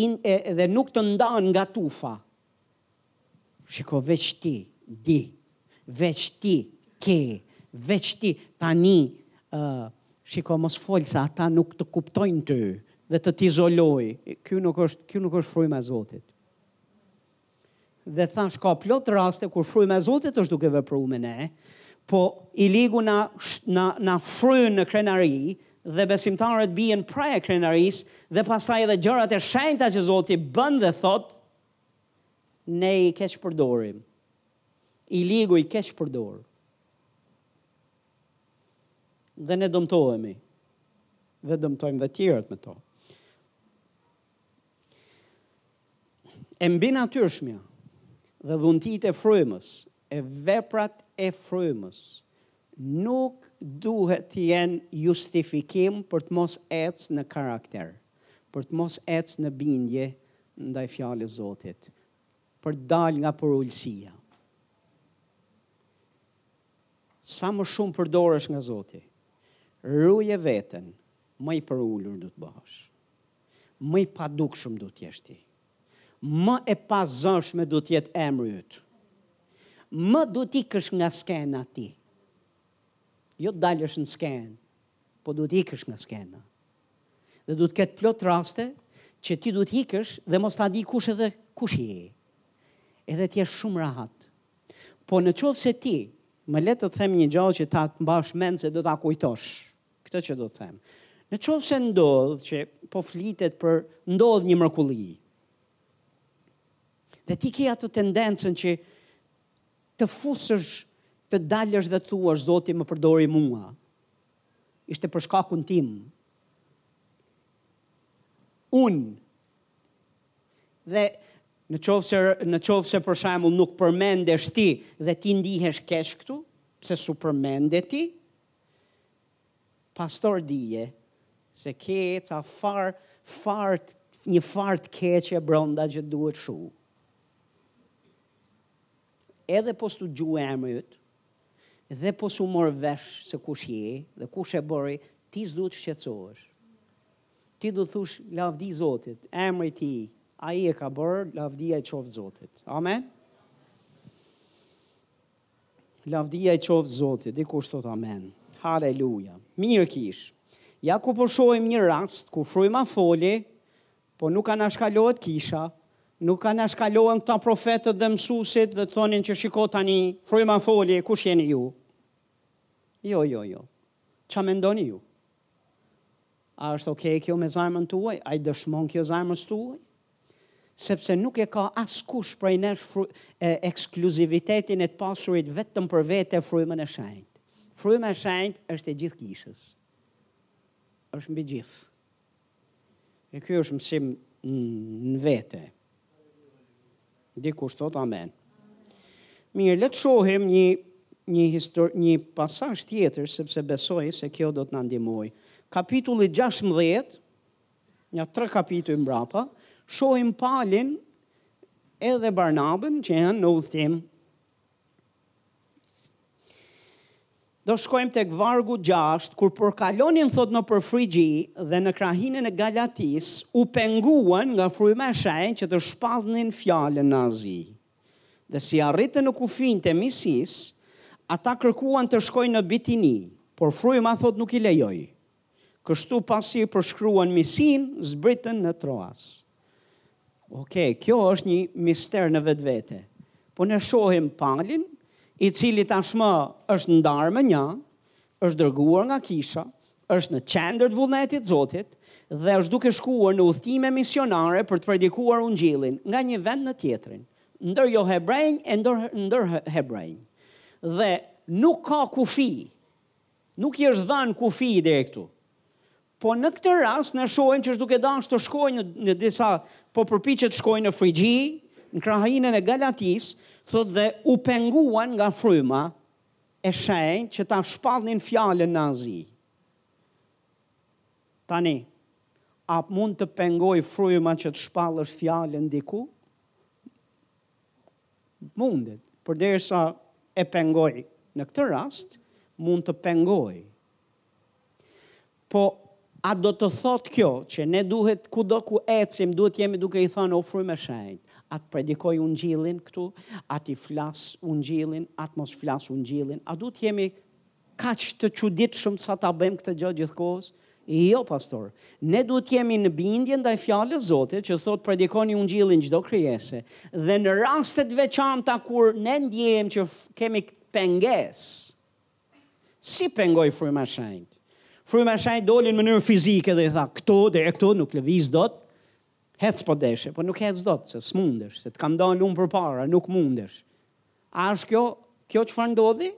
Speaker 1: Inat, dhe nuk të ndan nga tufa, Shiko veç ti di, veç ti ke, veç ti tani ë uh, shiko mos fol se ata nuk të kuptojnë ty dhe të izolojë. Ky nuk është, ky nuk është fryma e Zotit. Dhe thashë ka plot raste kur fryma e Zotit është duke vepruar me ne, po i ligu na na na fryn në krenari dhe besimtarët bien pre e krenarisë dhe pastaj edhe gjërat e shenjta që Zoti bën dhe thotë Ne i keqpërdorim. I ligu i keqpërdor. Dhe ne dëmtohemi. Dhe dëmtojmë dhe tjerët me to. E mbinatyrshmja dhe dhuntitë e frymës, e veprat e frymës, nuk duhet të jenë justifikim për të mos ecë në karakter. për të mos ecë në bindje ndaj fjalës së Zotit, për të dalë nga përulësia. Sa më shumë përdoresh nga Zoti, ruje veten, më i përulur duhet të bëhesh. Më i padukshëm duhet të jesh ti. Më e pazëshme duhet të jetë emri yt. Më duhet të ikësh nga skena ti. Jo të dalësh në skenë, po duhet të ikësh nga skena. Dhe duhet të ketë plot raste që ti duhet të ikësh dhe mos ta di kush edhe kush je. Edhe të jesh shumë rahat. Po në qoftë se ti, më le të të them një gjë që ta të mbash mend se do ta kujtosh. Këtë që do të them. Në qoftë se ndodh që po flitet për ndodh një mrekulli. Dhe ti ke atë tendencën që të fusësh, të dalësh dhe të thuash, Zoti më përdori mua. Ishte për shkakun tim. Unë. Dhe në qoftë se, në qoftë se për shembull nuk përmendesh ti dhe ti ndihesh keq këtu, pse s'u përmende ti, pastor dije, se ke ca far, far, një farë të keqe brenda që duhet shu. Edhe po s't'u dëgju emri yt dhe po s'u mor vesh se kush je dhe kush e bëri, ti s'duhet të shqetësohesh. Ti duhet të thush lavdi Zotit, emri i tij, ai e ka bërë, lavdia i qoftë Zotit. Amen. Lavdia i qoftë Zotit, dikush thotë amen. Haleluja. Mirë kishë. Ja ku po shohim një rast ku fryma foli Po nuk anashkalohet kisha, nuk anashkalohen këta profetët dhe mësuesit dhe të thonin që shiko tani, fryma foli, kush jeni ju? Jo, jo, jo. Ça mendoni ju? A është okay kjo me zemrën tuaj? A i dëshmon kjo zemrës tuaj? Sepse nuk e ka askush prej nesh fru, e, ekskluzivitetin e të pasurit vetëm për vete frymën e shenjtë. Fryma e shenjtë është e gjithë kishës. është mbi gjithë. E ky është mësim më vete. Dikush thotë amen. Mirë, le të shohim një një histori, një pasazh tjetër sepse besoj se kjo do të na ndihmojë. Kapitulli 16, nja tre kapituj mbrapa, shohim Palin edhe Barnabën që janë në udhëtim Do shkojmë tek vargu gjashtë, kur po kalonin thotë nëpër Frigji dhe në krahinën e Galatisë, u penguan nga fryma e shenjtë që të shpallnin fjalën në Azi. Dhe si arritën në kufijtë e Misisë, ata kërkuan të shkojnë në Bitini, por fryma thotë nuk i lejoi. Kështu pasi e përshkuan Misinë, zbritën në Troas. Ok, kjo është një mister në vetvete. Po ne shohim Palin, i cili tashmë është ndarë mënjanë, është dërguar nga kisha, është në qendër të vullnetit Zotit, dhe është duke shkuar në udhëtime misionare për të predikuar ungjillin nga një vend në tjetrin, ndër jo hebrenj e ndër, ndër hebrenj. Dhe nuk ka kufi Nuk i është dhënë kufi deri këtu. Po në këtë rast ne shohim që është duke dashur të shkojë në, në disa po përpiqet të shkojë në Frigji, në krahinën e Galatisë, thotë dhe u penguan nga fryma e shenjtë që ta shpallnin fjalën në Azi. Tani, a mund të pengojë fryma që të shpallësh fjalën diku? Mundet, përderisa e pengoi në këtë rast, mund të pengojë. Po a do të thotë kjo që ne duhet kudo ku ecim duhet të jemi duke i thënë o frymë e shenjtë, a të predikoj ungjillin këtu, a t'i flas ungjillin, a të mos flas ungjillin, a duhet të jemi Kaq të çuditshëm sa ta bëjmë këtë gjë gjithë kohës? Jo, pastor. Ne duhet të jemi në bindje ndaj fjalës Zotit që thotë predikojini ungjillin çdo krijese dhe në raste të veçanta kur ne ndjejmë që kemi pengesë. Si i pengoi fryma e shenjtë? Fryma e shenjtë doli në mënyrë fizike dhe i tha, këtu deri këtu nuk lëviz dot, hec po deshe, po nuk hec dot, se s'mundesh, se të kam dalë unë përpara, nuk mundesh. A është kjo kjo çfarë ndodhi?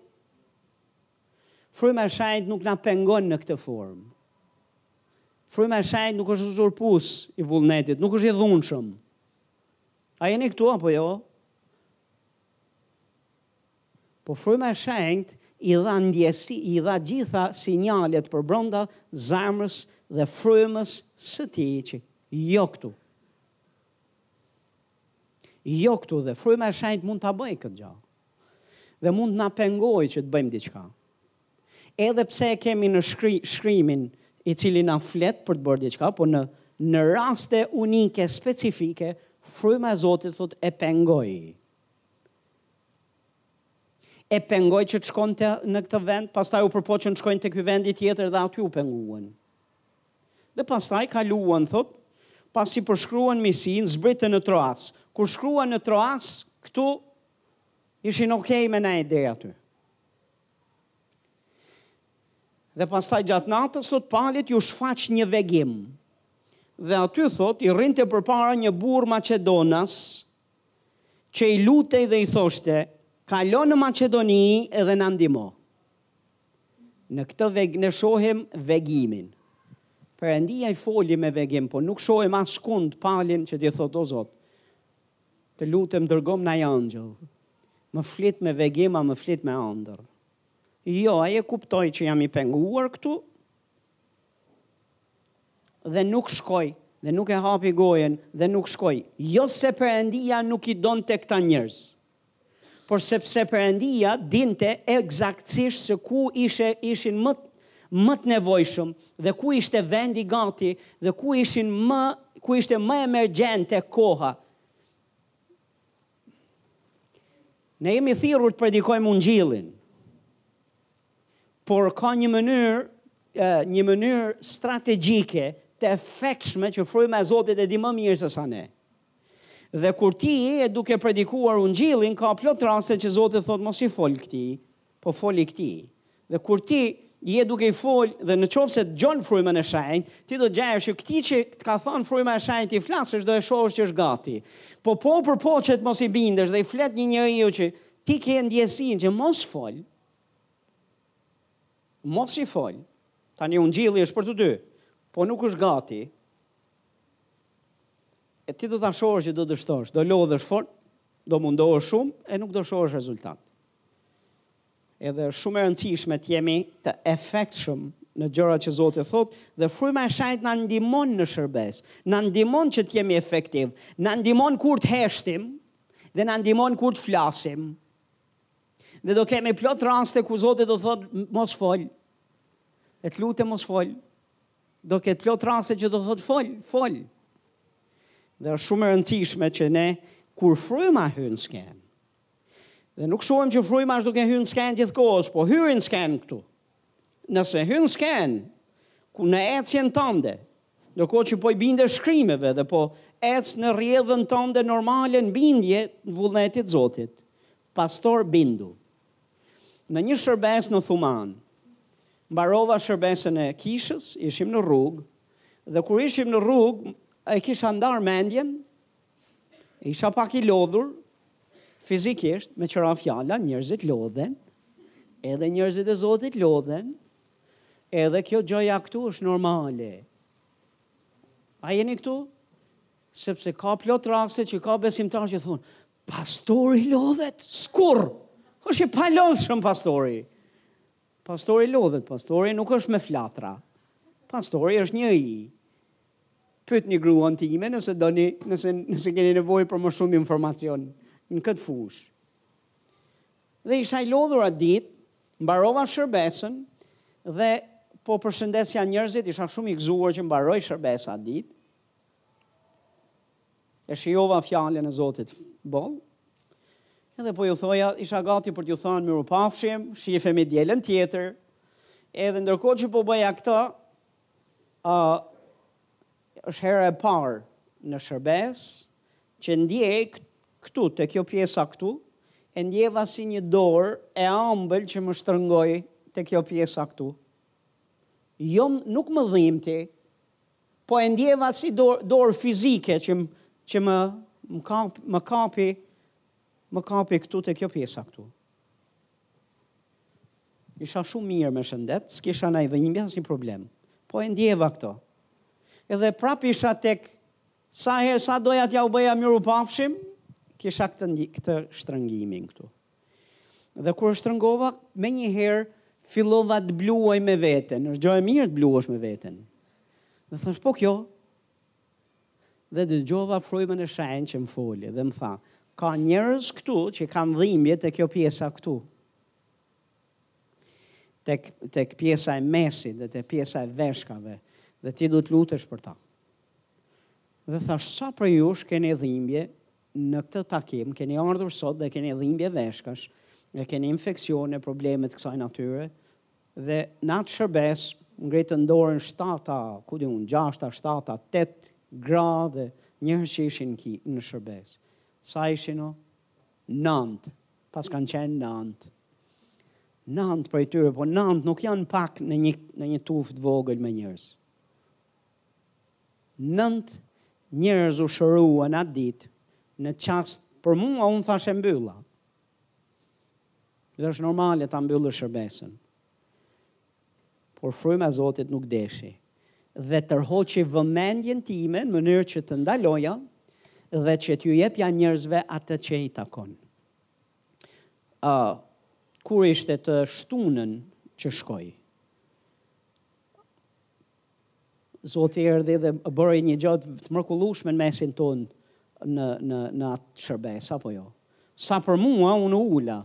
Speaker 1: Fryma e Shenjtë nuk na pengon në këtë formë. Fryma e Shenjtë nuk është uzurpues i vullnetit, nuk është i dhunshëm. A jeni këtu apo jo? Po fryma e Shenjtë i dha ndjesi, i dha gjitha sinjalet për brenda zemrës dhe frymës së tij që jo këtu. Jo këtu dhe fryma e shenjtë mund ta bëjë këtë gjë. Dhe mund të na pengojë që të bëjmë diçka. Edhe pse e kemi në shkri, shkrimin i cili na flet për të bërë diçka, po në në raste unike, specifike, fryma e Zotit thotë e pengoi. E pengoi që të shkonte në këtë vend, pastaj u përpoqën të shkojnë te ky vendi tjetër dhe aty u penguan. Dhe pastaj kaluan, thotë, pasi përshkuan Misinë, zbritën në Troas. Kur shkuan në Troas, këtu ishin okay me ne deri aty. Dhe pastaj gjatë natës, thotë, Palit iu shfaq një vegim. Dhe aty, thotë, i rrinte përpara një burrë maqedonas, që i lutej dhe i thoshte, kalo në Maqedoni edhe na ndihmo. Në këtë veg ne shohim vegimin. Perëndia i foli me vegim, po nuk shohim askund Palin që t'i thotë o Zot. Të lutem dërgom naj engjëll. Më flit me vegim, a më flit me ëndër. Jo, ai e kuptoi që jam i penguar këtu. Dhe nuk shkoi, dhe nuk e hapi gojën, dhe nuk shkoi. Jo se Perëndia nuk i donte këta njerëz. por sepse Perëndia dinte ekzaktësisht se ku ishe, ishin më më të nevojshëm dhe ku ishte vendi gati dhe ku ishin më ku ishte më emergjente koha. Ne jemi të thirrur të predikojmë ungjillin. Por ka një mënyrë një mënyrë strategjike të efektshme që fryma e Zotit e di më mirë se sa ne. Dhe kur ti je duke predikuar ungjillin, ka plot raste që Zoti thotë mos i fol këtij, po foli këtij. Dhe kur ti je duke i fol dhe në qoftë se dëgjon frymën e shenjtë, ti do të gjesh që këtij që të ka thënë fryma e shenjtë t'i flasësh do e shohësh që është gati. Po po për po që të mos i bindesh dhe i flet një njeriu që ti ke ndjesinë që mos fol. Mos i fol. Tani ungjilli është për të dy, po nuk është gati. E ti do ta shohësh që do dështosh, do lodhesh fort, do mundohesh shumë e nuk do shohësh rezultat. Edhe është shumë e rëndësishme të jemi të efektshëm në gjërat që Zoti thotë dhe fryma e shenjtë na ndihmon në shërbesë, na ndihmon që të jemi efektivë, na ndihmon kur të heshtim dhe na ndihmon kur të flasim. Dhe do kemi plot raste kur Zoti do thotë mos fol. E të lutem mos fol. Do ketë plot raste që do thotë fol, fol. Dhe është shumë e rëndësishme që ne kur fryma hyn në skenë. Dhe nuk shohim që fryma është duke hyrë në skenë gjithë kohës, po hyn në skenë këtu. Nëse hyn në skenë, kur në ecjen tënde, ndërkohë që po i bindesh shkrimeve dhe po ec në rrjedhën tënde normale në bindje vullnetit të Zotit, pastaj bindu. Në një shërbesë në Thumanë. Mbarova shërbesën e kishës, ishim në rrugë, dhe kur ishim në rrugë, e kisha ndarë mendjen, isha pak i lodhur, fizikisht, meqë ra fjala, njerëzit lodhen, edhe njerëzit e Zotit lodhen, edhe kjo gjëja këtu është normale. A jeni këtu? Sepse ka plot raste që ka besimtarë që thonë, Pastori lodhet, sikur, është i palodhë shumë pastori. Pastori lodhet, pastori nuk është me flatra. Pastori është një i. Pyt një gruan time nëse, doni, nëse, nëse keni nevojë për më shumë informacion në këtë fushë. Dhe isha i lodhur atë ditë, mbarova shërbesën dhe po përshëndesja njerëzit, isha shumë i gëzuar që mbaroi shërbesa atë ditë. E shijova fjalën e Zotit boll. Edhe po u thoja, isha gati për t'u thënë mirupafshim, shifemi dielën tjetër. Edhe ndërkohë që po bëja këtë, a, është hera e parë në shërbesë, që ndjej këtu, te kjo pjesa këtu, e ndjeva si një dorë e ambël që më shtrëngoi te kjo pjesa këtu. Jo, nuk më dhimti, Po e ndjeva si dorë fizike që që më më kapi më kapi më kapi këtu te kjo pjesa këtu. Isha shumë mirë me shëndet, s'kisha naj dhimbje, asnjë problem. Po e ndjeva këtë. Edhe prapë isha tek sa herë sa doja t'jua bëja mirupafshim, kisha këtë, këtë shtrëngimin këtu. Dhe kur shtrëngova, menjëherë fillova të bluaj me veten. Është gjë e mirë të bluash me veten. Dhe thashë, po kjo? Dhe dëgjova frymën e shenjtë që më foli dhe më tha, ka njerëz këtu që kanë dhimbje te kjo pjesa këtu. Tek tek pjesa e mesit dhe te pjesa e veshkave dhe ti do të lutesh për ta. Dhe thashë, sa prej jush keni dhimbje Në këtë takim keni ardhur sot dhe keni dhimbje veshkash, e keni infeksion e probleme të kësaj natyre dhe në atë shërbesë ngritën dorën 7-a, ku di unë, 6-a, 7-a, 8 gra dhe njerëz që ishin në shërbesë. Sa ishin o? Nëntë. Paskan qenë nëntë. Nëntë prej tyre, po nëntë nuk janë pak në një, në një tufë të vogël me njerëz. Nëntë njerëz u shëruan atë ditë në çast. Për mua unë thashë e mbylla. Dhe është normale ta mbyllësh shërbesën. Por fryma e Zotit nuk deshi dhe tërhoqi vëmendjen time në mënyrë që të ndaloja dhe që t'u jepja njerëzve atë që i takon. Ë uh, kur ishte të shtunën që shkoi. Zoti erdhi dhe bëri një gjë të mrekullueshme në mesin tonë në në në atë shërbesë apo jo. Sa për mua unë u ula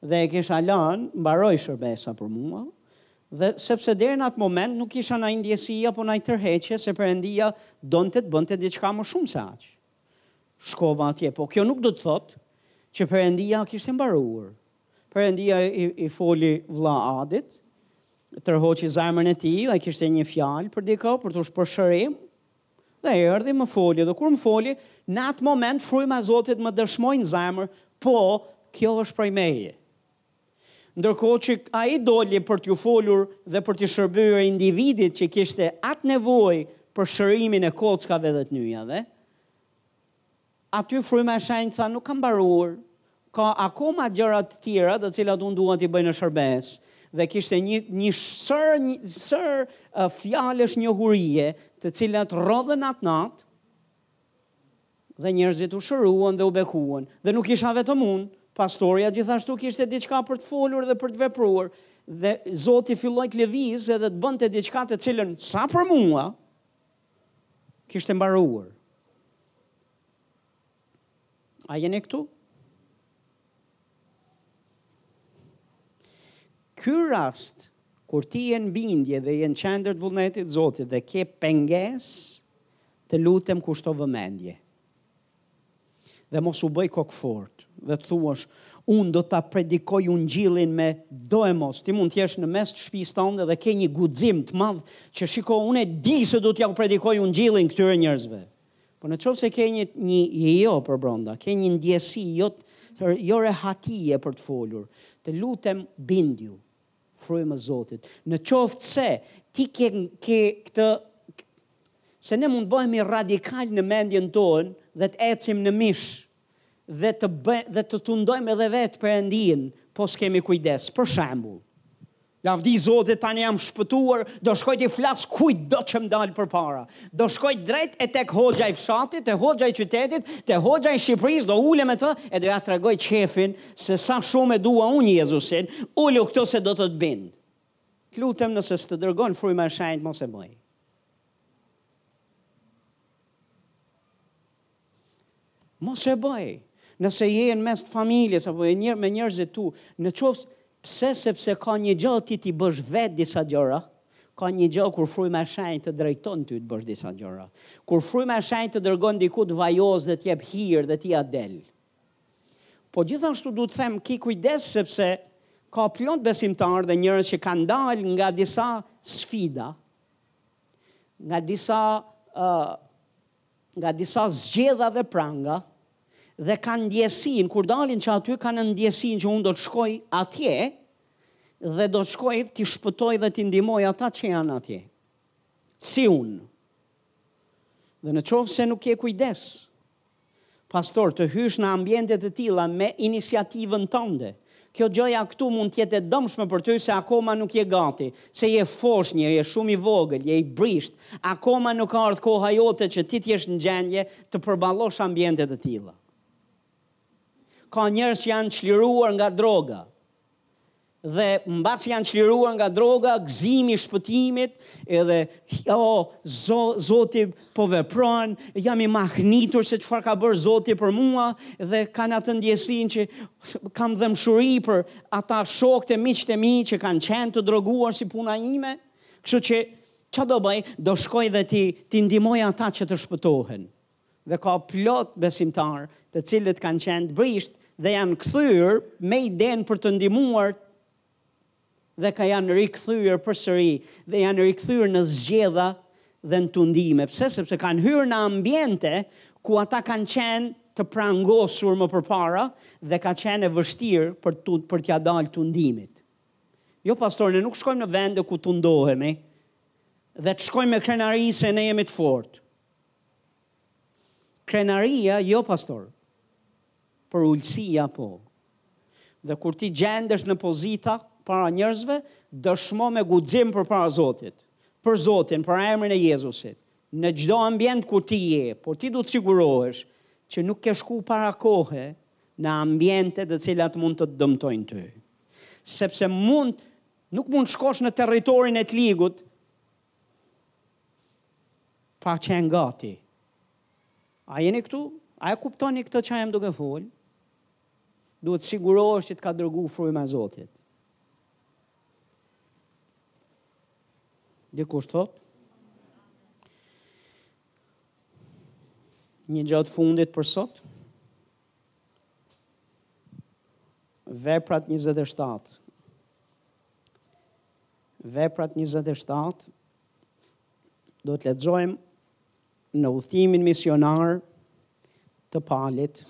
Speaker 1: dhe e kisha lënë, mbaroi shërbesa për mua, dhe sepse deri në atë moment nuk kisha naj ndjesi apo naj tërheqje se Perëndia donte të bënte diçka më shumë se aq. Shkova atje, po kjo nuk do të thotë që Perëndia kishte mbaruar. Perëndia i foli vëlla Adit, tërhoqi zemrën e tij dhe kishte një fjalë për dikë, për t'u sh për shërim, dhe erdhi më foli, dhe kur më foli, në atë moment fryma e Zotit më dëshmoi në zemër, po, kjo është prej meje. Ndërkohë që ai doli për t'ju folur dhe për t'i shërbyer individit që kishte atë nevojë për shërimin e kockave dhe të nyjave, Aty Fryma e Shenjtë tha nuk ka mbaruar, ka akoma gjëra të tjera të cilat unë dua t'i bëj në shërbesë. Dhe kishte një një sërë një sërë fjalësh njohurie të cilat rrodhën atë natë dhe njerëzit u shëruan dhe u bekuan. Dhe nuk isha vetëm unë, pastorja gjithashtu kishte diçka për të folur dhe për të vepruar dhe Zoti filloi të lëvizë edhe të bënte diçka të cilën sa për mua, Kishte mbaruar. A jeni këtu? Ky rast, kur ti je në bindje dhe je në qendër të vullnetit të Zotit dhe ke pengesë, të lutem kushto vëmendje. Dhe mos u bëj kokëfortë dhe të thuash, unë do ta predikoj ungjillin me do e mos. Ti mund të jesh në mes të shtëpisë tënde dhe ke një guxim të madh që shiko, unë e di se do t'jua predikoj ungjillin këtyre njerëzve. Po në qoftë se ke një një jo përbrenda, ke një ndjesi jo jo rehatie për të folur, të lutem bindju, Frymës Zotit. Në qoftë se ti ke, ke këtë, se ne mund të bëhemi radikalë në mendjen tonë dhe të ecim në mish dhe të, bë, dhe të tundojmë edhe vetë Perëndinë, po s'kemi kujdes. Për shembull, lavdi Zotit tani jam shpëtuar, do shkoj t'i flas kujtdo që më del përpara. Do shkoj drejt e tek hoxha i fshatit, te hoxha i qytetit, te hoxha i Shqipërisë, do ulem me të, e do ja tregoj qejfin, Se sa shumë e dua unë Jezusin, ulu këtu se do të të bind. Të lutem nëse s'të dërgon fryma e shenjtë mos e bëj. Mos e bëj. Nëse je në mes të familjes apo edhe me njerëzit e tu, në qoftë pse sepse ka një gjë ti t'i bësh vetë disa gjëra, ka një gjë kur fryma e shenjtë të drejton ty të bësh disa gjëra. Kur fryma e shenjtë të dërgon diku të vajos dhe të jep hir dhe ti ia del. Po gjithashtu du të them ki kujdes sepse ka plot besimtarë dhe njerëz që kanë dalë nga disa sfida, nga disa uh, nga disa zgjedha dhe pranga dhe kanë ndjesin kur dalin që aty kanë ndjesin që unë do të shkoj atje dhe do të shkoj të shpëtoj dhe të ndihmoj ata që janë atje. Si unë. Dhe në qoftë se nuk je kujdes, Pastor, të hysh në ambiente të tilla me iniciativën tënde. Kjo gjëja këtu mund të jetë e dëmshme për ty se akoma nuk je gati, se je foshnjë, je shumë i vogël, je i brishtë, akoma nuk ka ardh koha jote që ti të jesh në gjendje të përballosh ambiente të tilla. Ka njerëz që janë çliruar nga droga, Dhe mbasi janë çliruar nga droga, gëzimi i shpëtimit, edhe o oh, zo, Zoti po vepron, jam i mahnitur se çfarë ka bërë Zoti për mua dhe kanë atë ndjesinë që kam dhembshuri për ata shokët e miqtë e mi që kanë qenë të droguar si puna ime. Kështu që ça do bëj? Do shkoj dhe t'i t'i ndihmoj ata që të shpëtohen. dhe ka plot besimtarë të cilët kanë qenë të brishtë dhe janë kthyer me idenë për të ndihmuar dhe ka janë rikthyer përsëri dhe janë rikthyer në zgjedha dhe në tundime. Pse? Sepse kanë hyrë në ambiente ku ata kanë qenë të prangosur më përpara dhe ka qenë e vështirë për, për t'ia dalë tundimit. Jo pastor, ne nuk shkojmë në vende ku tundohemi dhe të shkojmë me krenari se ne jemi të fortë. Krenaria jo pastor, përulësia po. Dhe kur ti gjendesh në pozita para njerëzve, dëshmo me guxim përpara Zotit, për Zotin, për emrin e Jezusit. Në çdo ambient ku ti je, por ti duhet të sigurohesh që nuk ke shku para kohe në ambiente të cilat mund të të dëmtojnë ty. Sepse mund nuk mund të shkosh në territorin e të ligut Pa qenë gati. A jeni këtu? A e kuptoni këtë që jam duke folë? Duhet të sigurohesh që të ka dërgu fryma e Zotit. Dikush thotë? Një gjë të fundit për sot? Veprat 27. Veprat njëzet e shtatë do të lexojmë në udhëtimin misionar të Palit.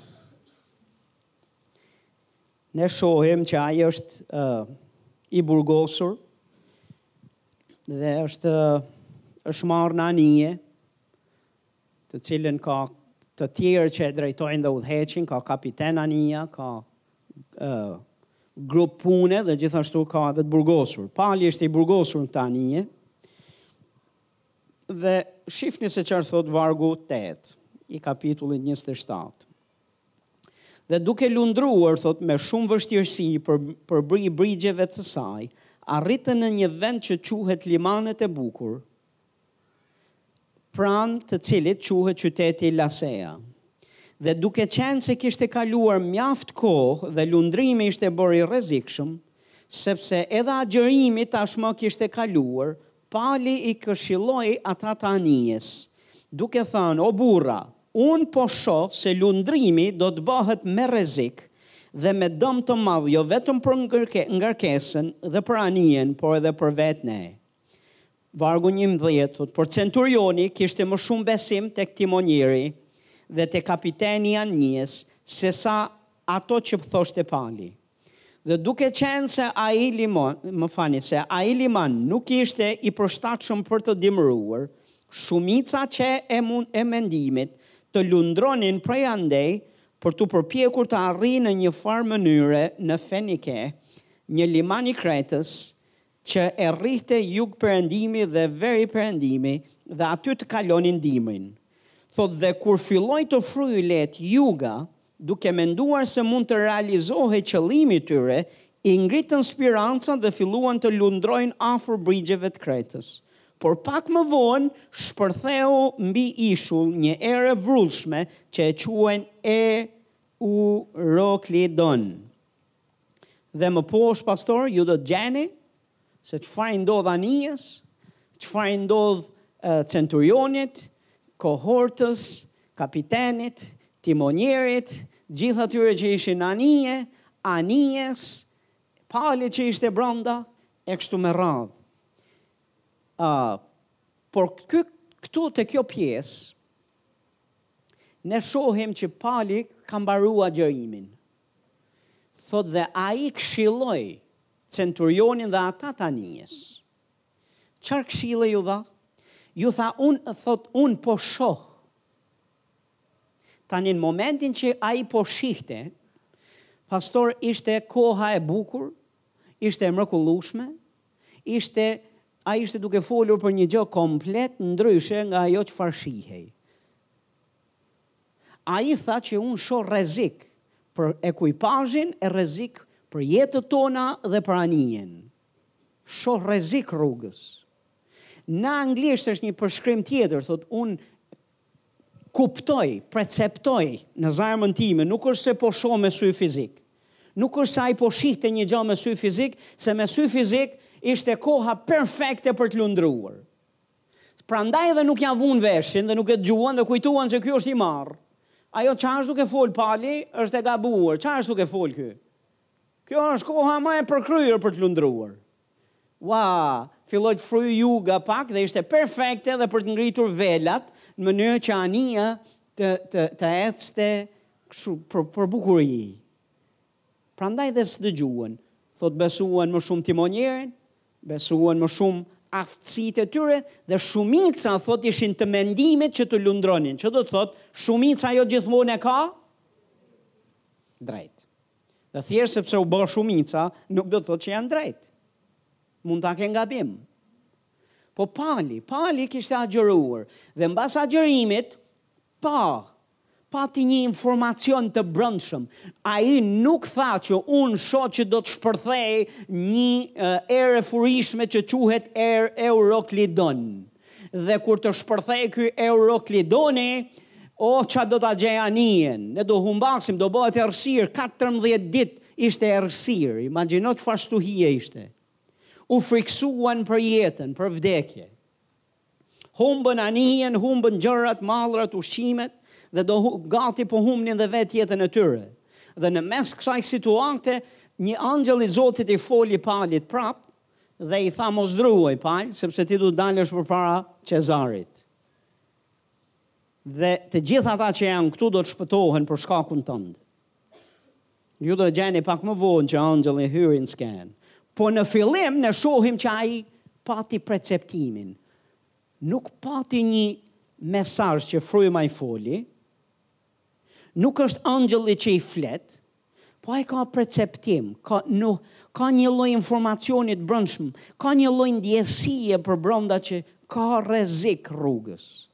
Speaker 1: Ne shohim që ai është uh, i burgosur dhe është është marrë në anije të cilën ka të tjerë që e drejtojnë dhe udhëheqin, ka kapiten anija, ka grup pune dhe gjithashtu ka edhe të burgosur. Pali është i burgosur në këtë anije dhe shifni se çfarë thot vargu 8 i kapitullit 27. Dhe duke lundruar, thot, me shumë vështirësi për, për bri brigjeve të saj, arritën në një vend që quhet Limanet e Bukur, pranë të cilit quhet qyteti Lasea. Dhe duke qenë se kishte kaluar mjaft kohë dhe lundrimi ishte bërë i rrezikshëm, sepse edhe agjërimi tashmë kishte kaluar, Pali i këshilloi ata të anijes, duke thënë, O burra, unë po shoh se lundrimi do të bëhet me rrezik dhe me dëm të madh jo vetëm për ngarkesën dhe për anijen, por edhe për vetë ne. Vargu njëmbëdhjetë thotë, Por centurioni kishte më shumë besim tek timonieri dhe te kapiteni i anijes, sesa ato që thoshte Pali. Dhe duke qenë se ai limon, më falni, se ai liman nuk ishte i përshtatshëm për të dimëruar, shumica qe e mund e mendimit të lundronin prej andej për t'u përpjekur të arrijnë në një farë mënyre në Fenike, një liman i Kretës, që e rrihte jugperëndimi dhe veriperëndimi dhe aty të kalonin dimrin. Thotë dhe kur filloi të fryjë lehtë juga, duke menduar se mund të realizohej qëllimi i tyre, i ngritën spirancat dhe filluan të lundrojnë afër brigjeve të Kretës. Por pak më vonë shpërtheu mbi ishull një erë e vrullshme që e quajnë Euroklidon. Dhe më poshtë, pastor, ju do të gjeni se çfarë i ndodh anijes, çfarë i ndodh centurionit, kohortës, kapitenit, timonierit, gjithë atyre që ishin anije, anijes, Pali që ishte brenda, e kështu me radhë. Uh, por këtu te kjo pjesë, ne shohim që Pali ka mbaru agjërimin. thotë dhe ai këshilloi centurionin dhe ata të anijes. Çfarë këshille iu dha? Iu tha unë, thot unë po shoh. Tani në momentin që ai po shihte, pastor ishte koha e bukur, ishte e mrekullueshme, ishte ai ishte duke folur për një gjë komplet ndryshe nga ajo çfarë shihej. Ai tha që unë shoh rrezik për ekuipazhin e rrezik për jetët tona dhe për anijen. Shoh rrezik rrugës. Në anglisht është një përshkrim tjetër, thotë unë kuptoj, preceptoj në zemrën time, nuk është se po shoh me sy fizikë. Nuk është se ai po shihte një gjë me sy fizikë, se me sy fizikë ishte koha perfekte për të lundruar. Prandaj edhe nuk ja vunë veshin dhe nuk e dëgjuan dhe kujtuan se ky është i marrë. Ajo ça është duke fol Pali është e gabuar. Ça është duke fol ky? Kjo është koha më e përkryer për të lundruar. Ua, filloi të fryjë juga pak dhe ishte perfekte dhe për të ngritur velat në mënyrë që anija të të të ecte për për bukuri. Prandaj dhe s'dëgjuan. Thotë besuan më shumë timonierin, besuan më shumë aftësitë e tyre dhe shumica thotë ishin të mendimit që të lundronin, që do të thotë shumica jo gjithmonë e ka drejt. Dhe thjesht sepse u bë shumica, nuk do të thotë që janë drejt. Mund ta kenë gabim. Po Pali, Pali kishte agjëruar dhe mbas agjërimit pa Pati një informacion të brendshëm. Ai nuk tha që unë shoh që do të shpërthejë një erë e fuqishme që quhet erë Euroklidon. Dhe kur të shpërthejë ky Euroklidoni, oh ça do ta gjej anijen. Ne do humbasim, do bëhet errësirë, katërmbëdhjetë ditë ishte errësirë. Imagjino çfarë stuhie ishte. U frikësuan për jetën, për vdekje. Humbën anijen, humbën gjërat, mallrat, ushqimet dhe do gati po humbnin dhe vetë jetën e tyre. Dhe në mes kësaj situate, një angjëll i Zotit i foli Palit prapë dhe i tha mos druaj Pal, sepse ti do të dalësh përpara Çezarit. Dhe të gjithë ata që janë këtu do të shpëtohen për shkakun tënd. Ju do të gjeni pak më vonë që angjëlli hyri në skenë. Po në fillim ne shohim që ai pati preceptimin. Nuk pati një mesazh që fryma i foli. Nuk është angjëlli që i flet, po ai ka preceptim, ka ka një lloj informacioni të brendshëm, ka një lloj ndjesie përbrenda që ka rrezik rrugës.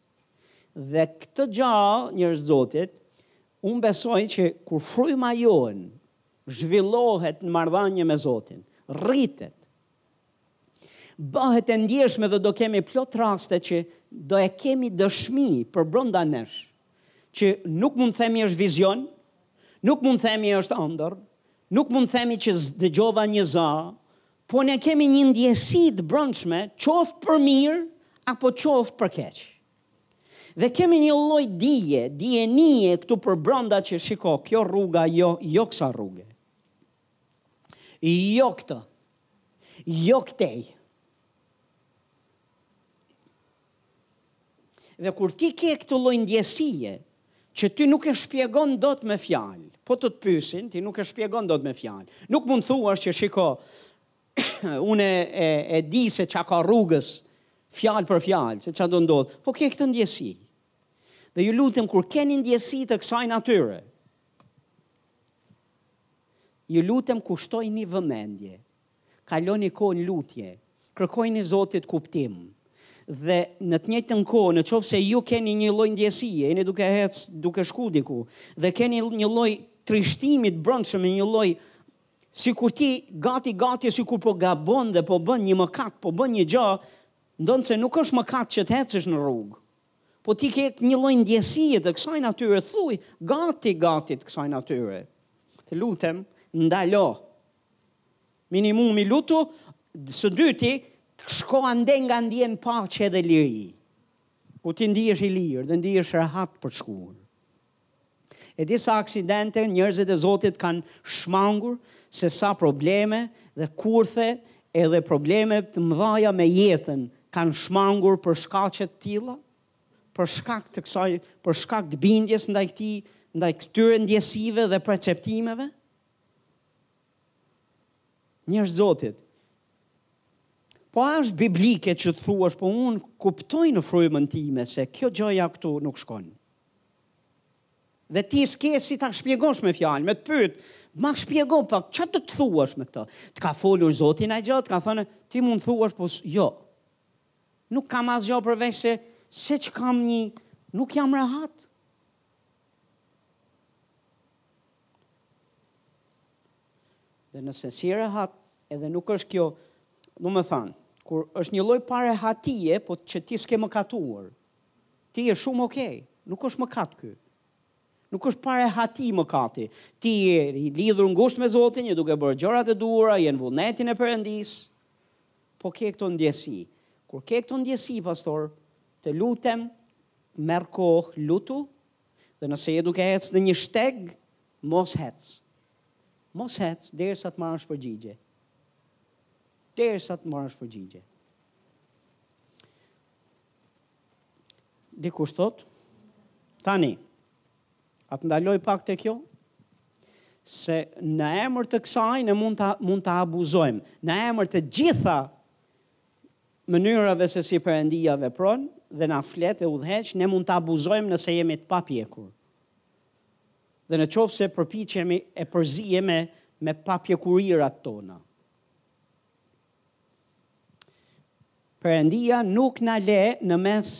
Speaker 1: Dhe këtë gjë, njerëz Zotit, Unë besoj që kur fryma jonë zhvillohet në marrëdhënie me Zotin, rritet, bëhet e ndjeshme dhe do kemi plot raste që do e kemi dëshmi përbrenda nesh, që nuk mund themi është vizion, nuk mund themi është ëndërr, nuk mund themi që dëgjova një zë, po ne kemi një ndjesi të brendshme, qoftë për mirë apo qoftë për keq. Dhe kemi një lloj dije, dijenie këtu përbrenda që shiko, kjo rruga jo, jo kësa rruge. Jo këtë. Jo këtej. Dhe kur ti ke këtë lloj ndjesie, që ti nuk e shpjegon dot me fjalë. Po të të pyesin, ti nuk e shpjegon dot me fjalë. Nuk mund thuash që shiko, Unë e, e di se ça ka rrugës, fjalë për fjalë, se ça do ndodhë. Po ke këtë ndjesi. Dhe ju lutem, kur keni ndjesi të kësaj natyre, ju lutem kushtojini vëmendje, kaloni kohë në lutje, kërkojini Zotit kuptim, dhe në të njëjtën kohë, në qoftë se ju keni një lloj ndjesie, jeni duke ec, duke shku diku dhe keni një lloj trishtimi të brendshëm, një lloj Sikur ti gati gati sikur po gabon dhe po bën një mëkat, po bën një gjë, ndonëse nuk është mëkat që të ecësh në rrugë. Po ti ke një lloj ndjesie të kësaj natyre, thuj gati gati të kësaj natyre. Të lutem, ndalo. Minimumi lutu, së dyti, shko andej nga ndjen paqe dhe liri. Ku ti ndihesh i lirë dhe ndihesh rehat për të shkuar. E di sa aksidente njerëzit e Zotit kanë shmangur se sa probleme dhe kurthe edhe probleme të mëdhaja me jetën kanë shmangur për shkaqe të tilla, për shkak të kësaj, për shkak të bindjes ndaj këtij, ndaj këtyre ndjesive dhe perceptimeve. Njerëz të Zotit. Po a është biblike që të thuash, po unë kuptoj në frymën time se kjo gjëja këtu nuk shkon. Dhe ti s'ke si ta shpjegosh me fjalë, me të pyet, ma shpjego pak, çfarë do të thuash me këtë? Të ka folur Zoti ndonjë gjë, të ka thënë, ti mund të thuash, po jo. Nuk kam asgjë përveç se se që kam një, nuk jam rehat. Dhe nëse s'je rehat, edhe nuk është kjo, domethënë, kur është një lloj parehatie, po që ti s'ke mëkatuar, Ti je shumë ok. Nuk është mëkat ky. Nuk është parehati mëkati. Ti je i lidhur ngushtë me Zotin, je duke bërë gjërat e duhura, je në vullnetin e Perëndisë. Po ke këto ndjesi. Kur ke këto ndjesi, pastor, të lutem, merr kohë, lutu, dhe nëse je duke ec në një shteg, mos ec. Mos ec derisa të marrësh përgjigje. Derisa të marrësh përgjigje. Dikush thotë, tani, a të ndaloj pak te kjo? Se në emër të kësaj ne mund ta, mund ta abuzojmë, në emër të gjitha mënyrave se si Perëndia vepron, dhe na flet e udhëheq, ne mund ta abuzojmë nëse jemi të papjekur. Dhe në qoftë se përpiqemi e përzihemi me papjekurirat tona. Perëndia nuk na le në mes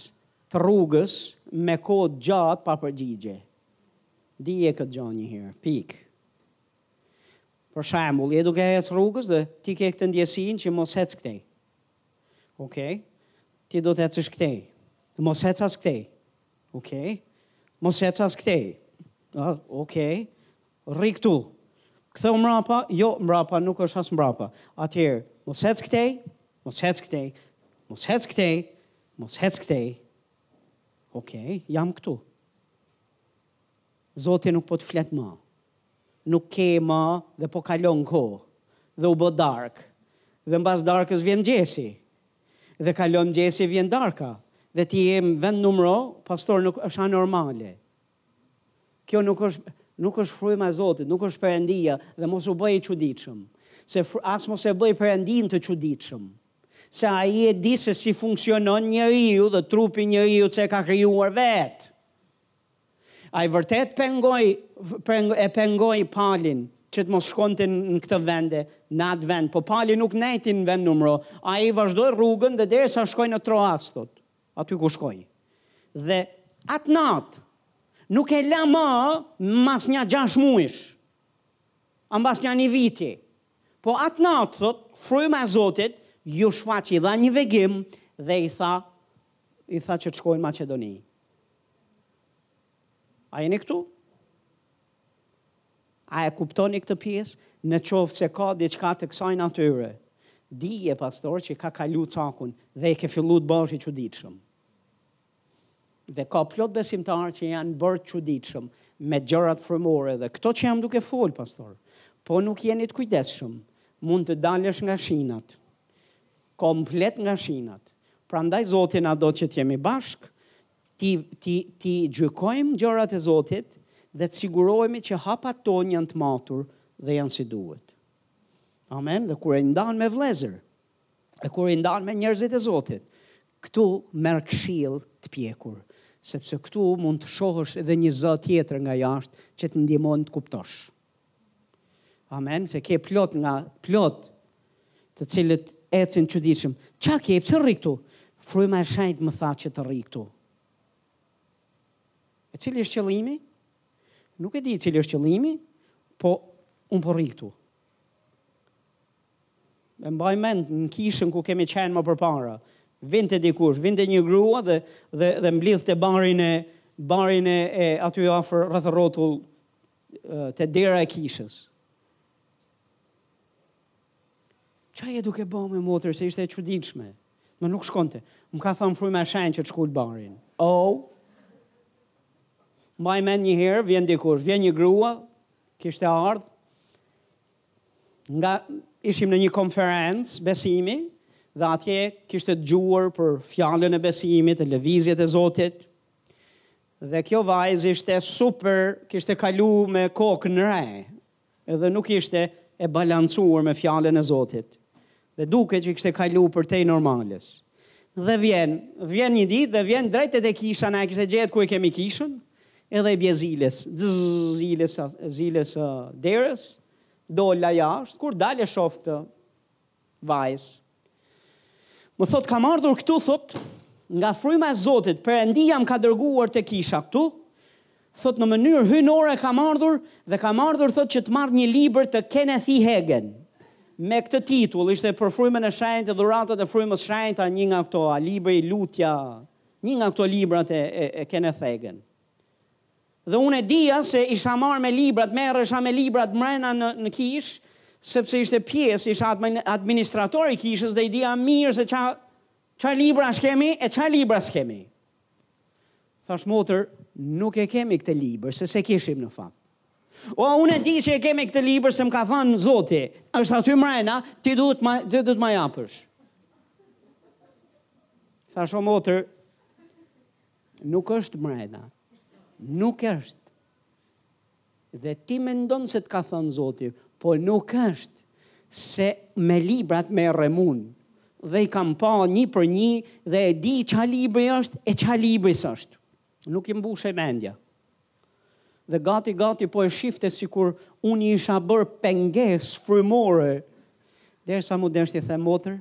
Speaker 1: të rrugës me kohë të gjatë pa përgjigje. Dije këtë gja një herë. Pikë. Për shembull, je duke ecë rrugës dhe ti ke këtë ndjesinë që mos ec këtej. Okej. Okay. Ti do të ecësh këtej. Mos ec as këtej. Okej. Okay. Mos ec as këtej. Okej. Okay. Rri këtu. Ktheu mbrapa, jo, mbrapa nuk është as mbrapa. Atëherë, mos ec këtej, mos ec këtej, mos ec këtej, mos ec këtej. Okej, okay, jam këtu. Zoti nuk po të flet më. Nuk ke më dhe po kalon kohë. Dhe u bë darkë. Dhe mbas darkës vjen mëngjesi. Dhe kalon mëngjesi vjen darka. Dhe ti je në vendnumro, pas dore që është anormale. Kjo nuk është nuk është fryma e Zotit, nuk është Perëndia dhe mos u bëj i çuditshëm, se as mos e bëj Perëndinë të çuditshëm. Se ai e di se si funksionon njeriu dhe trupi i njeriu se e ka krijuar vetë. Ai vërtet pengoi peng, e pengoi Palin që të mos shkonte në këtë vend e, në atë vend, po Pali nuk nejti në vendnumro, ai vazhdoi rrugën dhe derisa shkoi në Troas, thotë. aty ku shkoi. Dhe atë natë nuk e la ma mbas nja gjashtë muajsh, a mbas nja një viti. Po atë natë, thotë, fryma e Zotit iu shfaq i dha një vegim dhe i tha i tha që të shkojë në Maqedoni. A jeni këtu? A e kuptoni këtë pjesë? Në qoftë se ka diçka të kësaj natyre, dije pas dore që ke kalu cakun dhe ke fillu të bahesh i çuditshëm. Dhe ka plot besimtarë që janë bërë të çuditshëm me gjërat frymore dhe këto që jam duke fol pas dore. Po nuk jeni të kujdesshëm, mund të dalësh nga shinat. Komplet nga shinat. Prandaj Zoti na do që të jemi bashkë, T'i t'i t'i gjykojmë gjërat e Zotit dhe të sigurohemi që hapat tonë janë të matur dhe janë si duhet. Amen. Dhe kur i ndan me vëllezër, dhe kur i ndan me njerëzit e Zotit, këtu merr këshill të pjekur, sepse këtu mund të shohësh edhe një zë tjetër nga jashtë që të ndihmon të kuptosh. Amen, se ke plot nga plot të cilët ecin çuditshëm. Ça ke, pse rri këtu? Fryma e shenjtë më tha që të rri këtu. E cili është qëllimi? Nuk e di cili është qëllimi, po un po rri këtu. E mbaj mend në kishën ku kemi qenë më përpara. Vinte dikush, vinte një grua dhe dhe dhe mblidhte barin e barin e, e aty afër rreth rrotull te dera e kishës. Ça je duke bo moj motër, se ishte e çuditshme. Nuk shkonte. Më ka thonë fryma e shenjtë që të shkul barin. O, oh. mbaj mend një herë, vjen dikush, vjen një grua, kishte ardhë, na ishim në një konferencë besimi, dhe atje kishte dëgjuar për fjalën e besimit, e lëvizjet e Zotit, Dhe kjo vajzë ishte super kishte kalu me kokë në re edhe nuk ishte e balancuar me fjalën e Zotit dhe duket që kishte kalu përtej normales dhe vjen vjen një ditë dhe vjen drejt te kisha na e kishte gjetë ku e kemi kishën edhe i bie ziles ziles ziles derës dola jashtë kur dal shof këtë vajzë. Më thotë kam ardhur këtu thotë nga fryma e Zotit, Perëndia më ka dërguar te kisha këtu. Thotë në mënyrë hyjnore kam ardhur dhe kam ardhur thotë që të marr një libër të Kenneth E. Hagin. Me këtë titull ishte për frymën e shenjtë, dhuratat e frymës së shenjtë, një nga këto, a libri lutja, një nga këto librat e, e, e Kenneth Hagin. Dhe unë e dija se isha marrë me librat, merresha me librat mrena në, në kishë, sepse ishte pjesë, isha administrator i kishës dhe i dija mirë se ça, ça libra kemi e ça libra s'kemi. Thash motër, nuk e kemi këtë libër, se s'e kishim në fakt. O, unë e di që e keni këtë libër, se më ka thënë zoti, është aty mrena, ti duhet ma, ti duhet ma japësh. Thash o motër, Nuk është mrena. Nuk është. Dhe ti mendon se të ka thënë Zoti, po nuk është se me librat merrem unë dhe i kam pa një për një dhe e di ça libri është e ça libri s'është. Nuk i mbushej mendja. Dhe gati gati po e shifte sikur unë isha bërë pengesë frymore. Derisa m'u desh t'i them motër,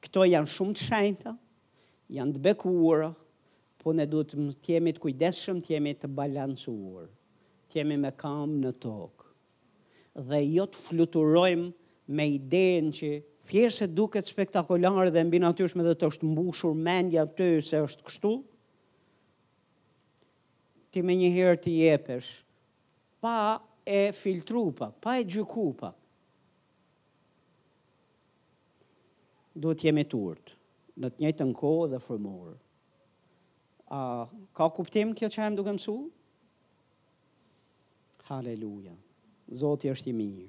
Speaker 1: Këto janë shumë të shenjta, janë të bekuara, po ne duhet të jemi të kujdesshëm, të jemi të balancuar, të jemi me këmbë në tokë dhe jo të fluturojmë me idenë që thjesht se duket spektakolare dhe e mbinatyrshme dhe të është mbushur mendja ty se është kështu, ti menjëherë të jepesh, pa e filtru pak, pa e gjyku pak. Duhet të jemi të urtë, në të njëjtën kohë dhe frymorë. A ka kuptim kjo që jam duke mësu? Haleluja. Zoti është i mirë.